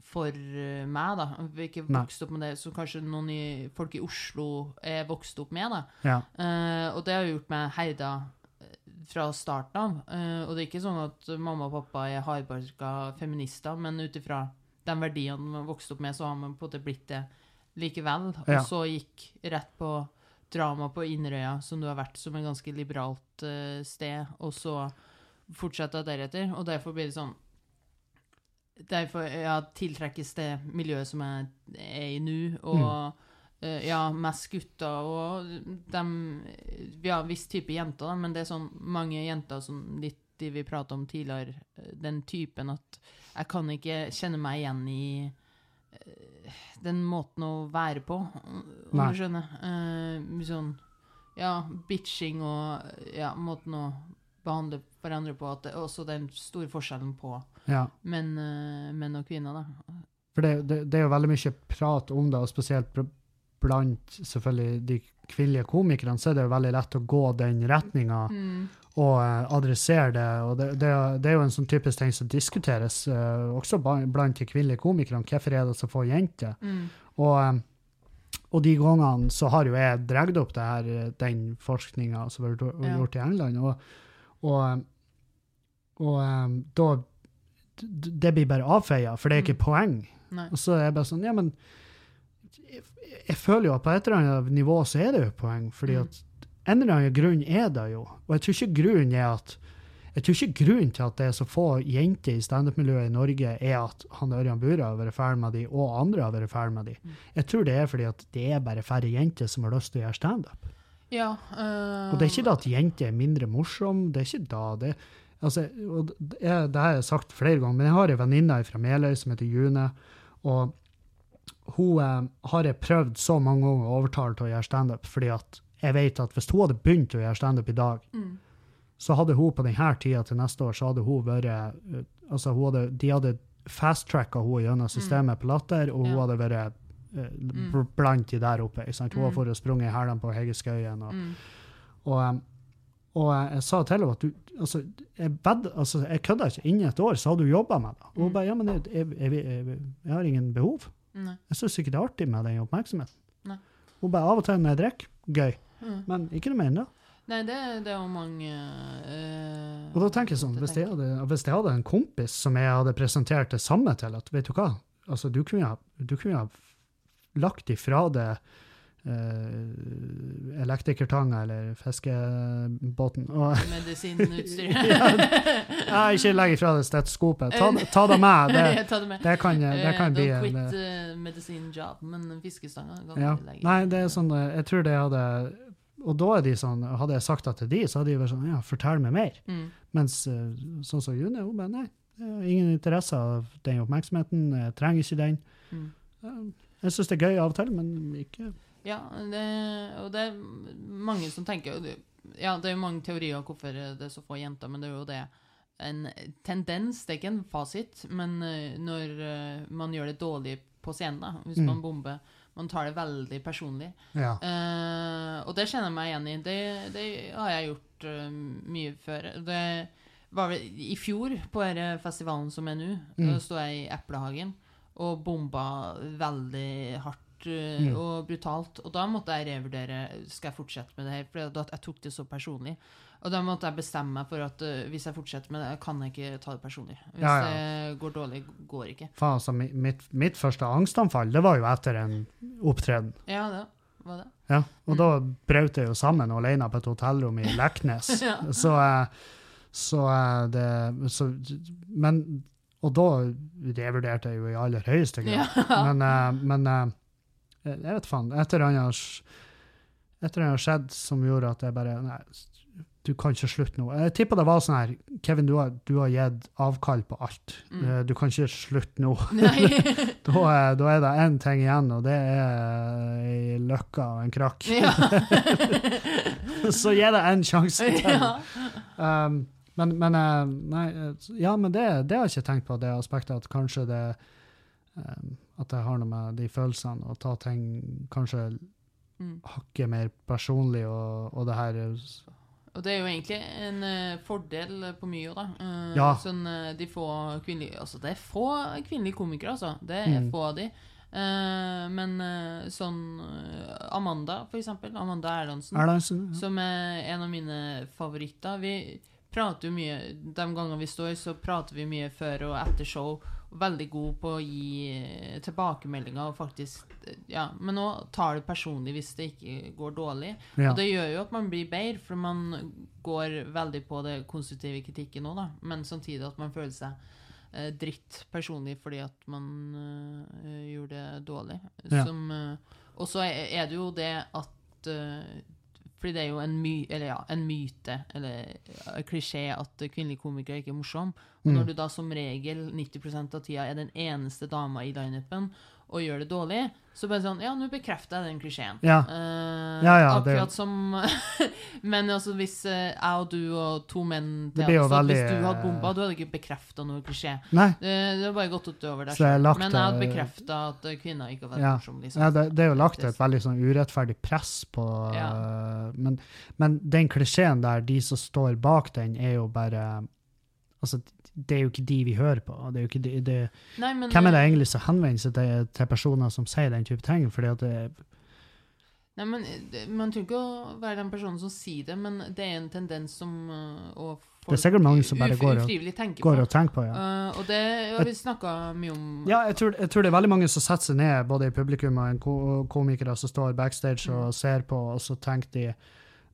for eh, meg, da. Vi har ikke vokst opp med det som kanskje noen i, folk i Oslo er vokst opp med, da. Ja. Uh, og det har gjort meg herda eh, fra starten av. Uh, og det er ikke sånn at mamma og pappa er hardbarka feminister, men ut ifra de verdiene man vokste opp med, så har man på en måte blitt det likevel. Og Ja. så gikk rett på drama på Inderøya, som du har vært som et ganske liberalt uh, sted, og så fortsette deretter. Og derfor blir det sånn Derfor ja, tiltrekkes det miljøet som jeg er i nå, og eh, ja, mest gutter og dem Ja, viss type jenter, da, men det er sånn mange jenter som litt de vi pratet om tidligere, eh, den typen at jeg kan ikke kjenne meg igjen i eh, den måten å være på, om Nei. du skjønner. Uh, sånn ja, bitching og ja, måten å behandle hverandre på. At det er også den store forskjellen på ja. menn, eh, menn og kvinner, da. For det, det, det er jo veldig mye prat om det, og spesielt blant selvfølgelig de kvinnelige komikerne, så er det jo veldig lett å gå den retninga Mm. og uh, adressere det. Og det, det, er- jo en sånn typisk ting som diskuteres uh, også blant de kvinnelige komikerne. Hvorfor er det så få jenter? Mm. Og, eh, og de gangene så har jo jeg dratt opp det her, den forskninga som ble gjort- Ja. gjort i England, og, og, og um, da Det blir bare avfeia, for det er ikke Mm. poeng. Nei. Og så er jeg bare sånn, ja, men jeg, jeg føler jo at på et eller annet nivå så er det jo poeng, fordi Mm. at en eller annen grunn er det jo. Og jeg tror ikke grunnen er at jeg tror ikke grunnen til at det er så få jenter i standup-miljøet i Norge, er at han Ørjan Bura har vært ferdig med de, og andre har vært ferdig med de. Mm. Jeg tror det er fordi at det er bare færre jenter som har lyst til å gjøre standup. Ja. uh... Og det er ikke da at jenter er mindre morsomme, det er ikke da det altså, og det, er, det har jeg sagt flere ganger, men jeg har en venninne fra Meløy som heter June, og hun eh, har jeg prøvd så mange ganger å overtale til å gjøre standup, fordi at jeg vet at hvis hun hadde begynt å gjøre standup i dag, mm. så hadde hun på denne tida til neste år, så hadde hun vært eh, altså hun hadde, De hadde fast-tracka henne gjennom systemet på Latter, og hun Mm. Ja. hadde vært eh, bl- blant de der oppe. Ikke sant? Hun har Mm. fått sprunget i hælene på Hegeskøyen. Og, Mm. og, um, og eh, jeg sa til henne at du, altså, jeg, bed, altså, jeg kødda ikke. Innen et år så hadde du jobba med det. Og hun Mm. bare ja, men jeg, jeg, jeg, jeg har ingen behov. Nei. Jeg syns ikke det er artig med den oppmerksomheten. Nei. Hun bare av og til når jeg drikker, gøy. Mm. Men ikke noe mer enn det. Nei, det, det er jo mange øh, Og da tenker jeg sånn, hvis jeg, hadde, hvis jeg hadde en kompis som jeg hadde presentert det samme til, at vet du hva, altså du kunne ha, du kunne ha lagt ifra det uh, elektrikertanga eller fiskebåten. Medisinutstyr. ja, ikke legg ifra deg stetoskopet. Ta, ta det med. Det, det med. det kan, det kan Eh, bli Don't en quit eh, uh, medicine job, men fiskestanga kan ja. legge. Nei, det er sånn eh, Jeg tror det hadde Og da er de sånn Hadde jeg sagt det til de, så hadde de vært sånn Ja, fortell meg mer. Mm. Mens eh, sånn som June, hun bare nei. Jeg har ingen interesse av den oppmerksomheten. Jeg trenger ikke den. Mm. Jeg syns det er gøy av og til, men ikke Ja, det, og det er mange som tenker Ja, det er jo mange teorier om hvorfor det er så få jenter, men det er jo det en tendens, det er ikke en fasit, men eh, når eh, man gjør det dårlig på scenen, da, hvis Mm. man bomber Man tar det veldig personlig. Ja. Uh, og det kjenner jeg meg igjen i. Det, det har jeg gjort uh, mye før. Det var vel i fjor, på denne festivalen som er nå, Mm. sto jeg i Eplehagen og bomba veldig hardt eh, Mm. og brutalt. Og da måtte jeg revurdere skal jeg fortsette med det her, for jeg tok det så personlig. Og da måtte jeg bestemme meg for at uh, hvis jeg fortsetter med det, kan jeg ikke ta det personlig. Hvis Ja, ja. det går dårlig, går ikke. Faen, altså, mitt, mitt første angstanfall, det var jo etter en opptreden. Ja, det var det. Ja, og Mm. da brøt jeg jo sammen alene på et hotellrom i Leknes. Ja. Så, eh, så det så, Men Og da revurderte jeg jo i aller høyeste grad. Ja. Men, uh, men uh, jeg vet faen. Et eller annet skjedd som gjorde at jeg bare Nei, du kan ikke slutte nå. Jeg tipper det var sånn her Kevin, du har, du har gitt avkall på alt. Mm. Eh, Du kan ikke slutte nå. Da er, da er det én ting igjen, og det er ei løkke og en krakk. ja. Så gi det en sjanse til. ja. Um, men, men, eh, nei, eh, ja, men det, det har jeg ikke tenkt på, det aspektet at kanskje det um, At jeg har noe med de følelsene, og ta ting kanskje Mm. hakket mer personlig, og, og det her eh, Og det er jo egentlig en eh, fordel på mye, da. Eh, Ja. Sånn eh, de få kvinnelige Altså, det er få kvinnelige komikere, altså. Det er Mm. få av de. Eh, men eh, sånn eh, Amanda, for eksempel. Amanda Erlandsen. Erlandsen. Som er en av mine favoritter. Vi prater jo mye De gangene vi står, så prater vi mye før og etter show. Veldig god på å gi tilbakemeldinger og faktisk Ja, men nå tar det personlig hvis det ikke går dårlig. Ja. Og det gjør jo at man blir bedre, for man går veldig på det konstruktive kritikken nå, da. Men samtidig at man føler seg eh, dritt personlig fordi at man eh, gjorde det dårlig. Ja. Som, eh, og så er, det jo det at eh, fordi det er jo en, my, eller ja, en myte, eller en klisjé, at kvinnelige komikere ikke er morsomme. Og Mm. når du da som regel 90% av tida er den eneste dama i lineupen og gjør det dårlig, så bare sånn Ja, nå bekrefter jeg den klisjeen. Ja. Uh, Ja, ja, det- akkurat som Men altså, hvis eh, jeg og du og to menn Det jo hadde stått, Hvis du hadde eh, bomba, du hadde ikke bekrefta noe klisjé. Nei. Det, det har bare gått utover deg selv. Men jeg hadde det- bekrefta at kvinner ikke har vært Ja. morsomme. Liksom. Ja, det, det er jo lagt et veldig sånn urettferdig press på Ja. uh, men, men den klisjeen der, de som står bak den, er jo bare Altså, det er jo ikke de vi hører på. Det er jo ikke de, det, Nei, men, hvem er det eh, egentlig som henvender seg til, til personer som sier den type ting? Fordi at det, Nei, men eh, Man trenger ikke å være den personen som sier det, men det er en tendens som å og Det er sikkert mange som bare går og- går på. og tenker på, ja. Uh, og det har vi snakka mye om. Ja, jeg tror, jeg tror det er veldig mange som setter seg ned, både i publikum og komikere som står backstage og Mm. ser på, og så tenker de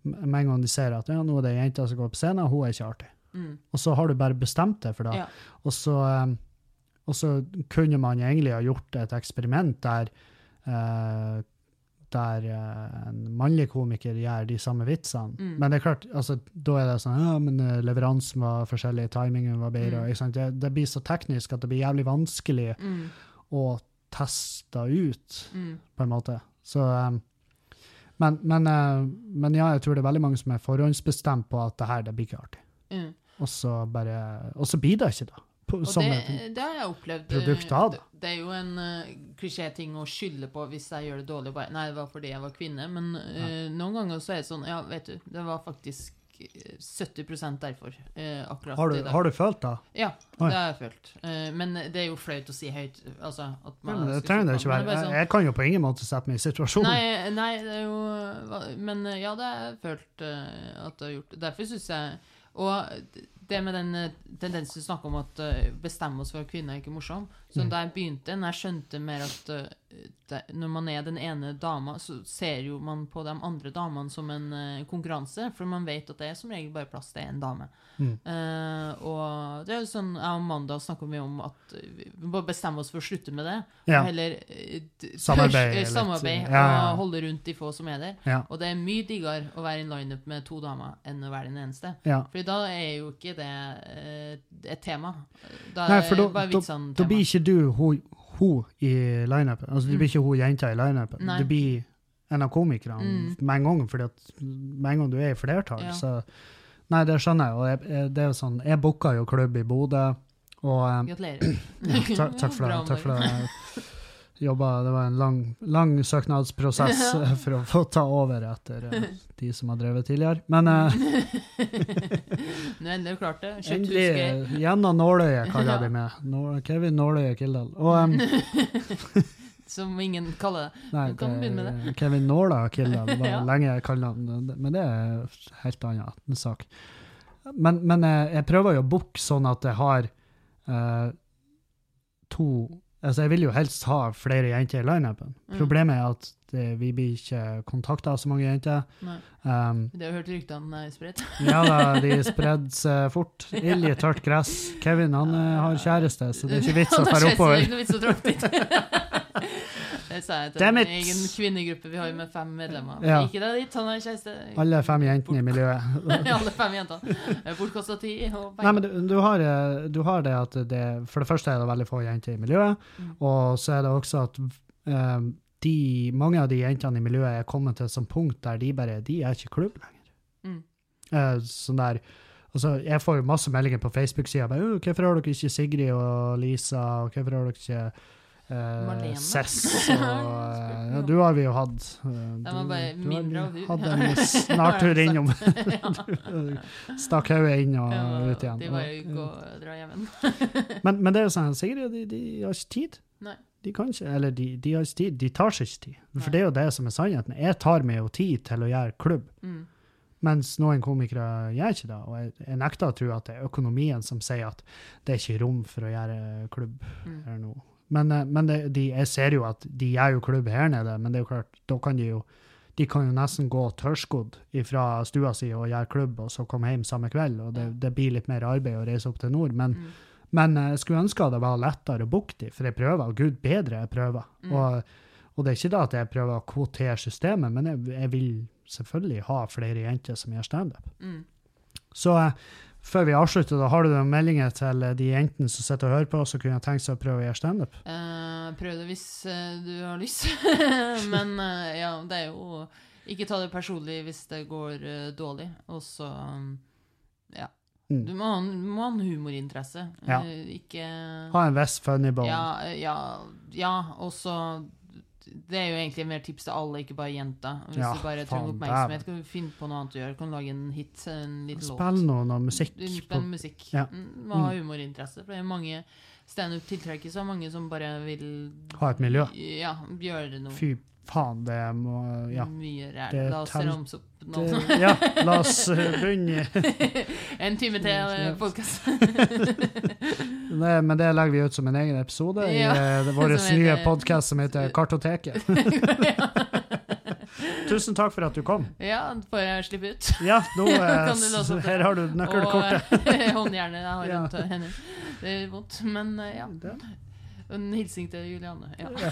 med en gang de ser at ja, nå er det ei jente som går på scenen, og hun er ikke artig. Mm. Og så har du bare bestemt det for det. Ja. Og, så, um, og så kunne man egentlig ha gjort et eksperiment der uh, der eh, en mannlig komiker gjør de samme vitsene. Mm. Men det er klart, altså, da er det sånn ja, men eh, leveransen var forskjellig, timingen var bedre. Mm. Det, det blir så teknisk at det blir jævlig vanskelig Mm. å teste ut, Mm. på en måte. Så um, men, men, uh, men ja, jeg tror det er veldig mange som er forhåndsbestemt på at det her, det blir ikke artig. Og så bare, og så blir det ikke da. På, Og det, det har jeg opplevd. eh, det. Det, er jo en uh, klisjé-ting å skylde på hvis jeg gjør det dårlig. Bare, Nei, det var fordi jeg var kvinne. Men eh, noen ganger så er det sånn Ja, vet du, det var faktisk eh, 70 derfor. eh, akkurat har, i du, dag. har du følt det? Ja, Oi. det har jeg følt. Eh, men det er jo flaut å si høyt. Altså, at Ja, men det trenger det ikke være. er Jeg, sånn- jeg kan jo på ingen måte sette meg i situasjonen. Nei, nei, det er jo Men ja, det har jeg følt uh, at det har gjort. Derfor syns jeg Og det med den eh, tendensen du snakker om at eh, bestemme oss for at kvinner er ikke morsom. Så Mm. da jeg begynte, når jeg skjønte mer at eh, det, når man er den ene dama, så ser jo man på de andre damene som en uh, konkurranse, for man vet at det er som regel bare plass til én dame. Mm. Uh, og det er jo sånn jeg og Amanda snakker mye om at vi må bestemme oss for å slutte med det. Ja. Og heller uh, d- Samarbeide tørs- samarbeid Ja, ja, og holde rundt de få som er der. Og det er mye diggere å være i en lineup med to damer enn å være den eneste. ja. Fordi da er jo ikke det et tema. Da Nei, for da, bare vitsene tema. da blir ikke du hun, hun i lineupen. Altså, du Mm. blir ikke hun jenta i lineupen. Nei. Du blir en av komikerne Mm. med en gang, fordi at med en gang du er i flertall, Ja. så Nei, det skjønner jeg. Og jeg, jeg, det er jo sånn, jeg booka jo klubb i Bodø, og eh, Gratulerer. ja, takk, takk for det. Takk for det. Jobba, det var en lang, lang søknadsprosess Ja. for å få ta over etter eh, de som har drevet tidligere. Men eh, Nå endelig klart det. Endelig eh, gjennom nåløyet, kaller jeg de med. Nå- Kevin Nåløye Kildahl. Em, Som ingen kaller det. Nei, Du kan det begynne med det. Kevin Nåla Kildahl. Det var Ja. lenge han Men det er en helt annen sak. Men, men jeg, jeg prøver jo å booke sånn at jeg har uh, to Altså, jeg vil jo helst ha flere jenter i lineupen. Mm. Problemet er at det, vi blir ikke kontakta av så mange jenter. Um, Det har hørt ryktene er spredt. ja da, de spredde seg fort. Ild i tørt gress. Kevin han eh, har kjæreste, så det er ikke vits å dra har det er en egen kvinnegruppe vi har med fem medlemmer. Ja. Ikke det dit, han er kjæreste. Alle fem jentene i miljøet. Alle fem jentene. Bortkasta tid og Nei, men du, du, har, eh, du har det at det For det første er det veldig få jenter i miljøet, Mm. og så er det også at um, de, mange av de jentene i miljøet er kommet til et sånt punkt der de bare De er ikke klubb lenger. Mm. Eh, sånn der Altså, jeg får jo masse meldinger på Facebook-sida. 'Hvorfor har dere ikke Sigrid og Lisa?' og 'Hvorfor har dere ikke eh, Cess?' Og, eh, ja, du har vi jo hatt. eh, De bare du, du mindre av hatt en snartur innom. Stakk hodet inn og ut igjen. De bare gå og dra hjem men, men det er jo sånn, Sigrid, de, de har ikke tid. Nei. De kan ikke, eller de, de har ikke tid. De tar seg ikke tid. For Nei. det er jo det som er sannheten. Jeg tar meg jo tid til å gjøre klubb, Mm. mens noen komikere gjør ikke det. Og jeg, jeg nekter å tro at det er økonomien som sier at det er ikke rom for å gjøre klubb Mm. noe. Men, eh, men det, de, jeg ser jo at de gjør jo klubb her nede, men det er jo klart, da kan de jo de kan jo nesten gå tørrskodd fra stua si og gjøre klubb, og så komme hjem samme kveld. og Det, det blir litt mer arbeid å reise opp til nord. Men, Mm. men eh, jeg skulle ønske det var lettere å booke de, for jeg prøver, og gud bedre jeg prøver. Mm. Og, og det er ikke da at jeg prøver å kvotere systemet, men jeg, jeg vil selvfølgelig ha flere jenter som gjør standup. Mm. Så eh, før vi avslutter, da har du noen meldinger til eh, de jentene som sitter og hører på, som kunne tenkt seg å prøve å gjøre standup? Uh, prøv det hvis uh, du har lyst. Men uh, ja, det er jo Ikke ta det personlig hvis det går uh, dårlig. Og så um, Ja. Mm. Du må ha, må ha en humorinteresse. Ja. Ikke Ha en viss funny bone. Ja, ja, ja og så Det er jo egentlig mer tips til alle, ikke bare jenter. Hvis Ja, du bare trenger oppmerksomhet, kan du finne på noe annet å gjøre. Kan du lage en hit, en liten låt. Spill noe, noe musikk. Spiller musikk. Ja. Mm, Må ha humorinteresse. For det er mange standup tiltrekker så mange som bare vil Ha et miljø. Ja, gjøre noe fy faen, det må Ja. mye ræl. La oss ramse opp Det, ja, la oss eh, begynne. en time til Ja. podkast. Men det legger vi ut som en egen episode Ja, i vår nye heter- podkast som heter Kartoteket. Tusen takk for at du kom. ja, får jeg slippe ut. Ja, nå eh, Her har du nøkkelkortet. Og eh, håndjernet jeg har Ja. rundt henne. Det er vondt, men eh, ja. En hilsing til Juliane. Ja.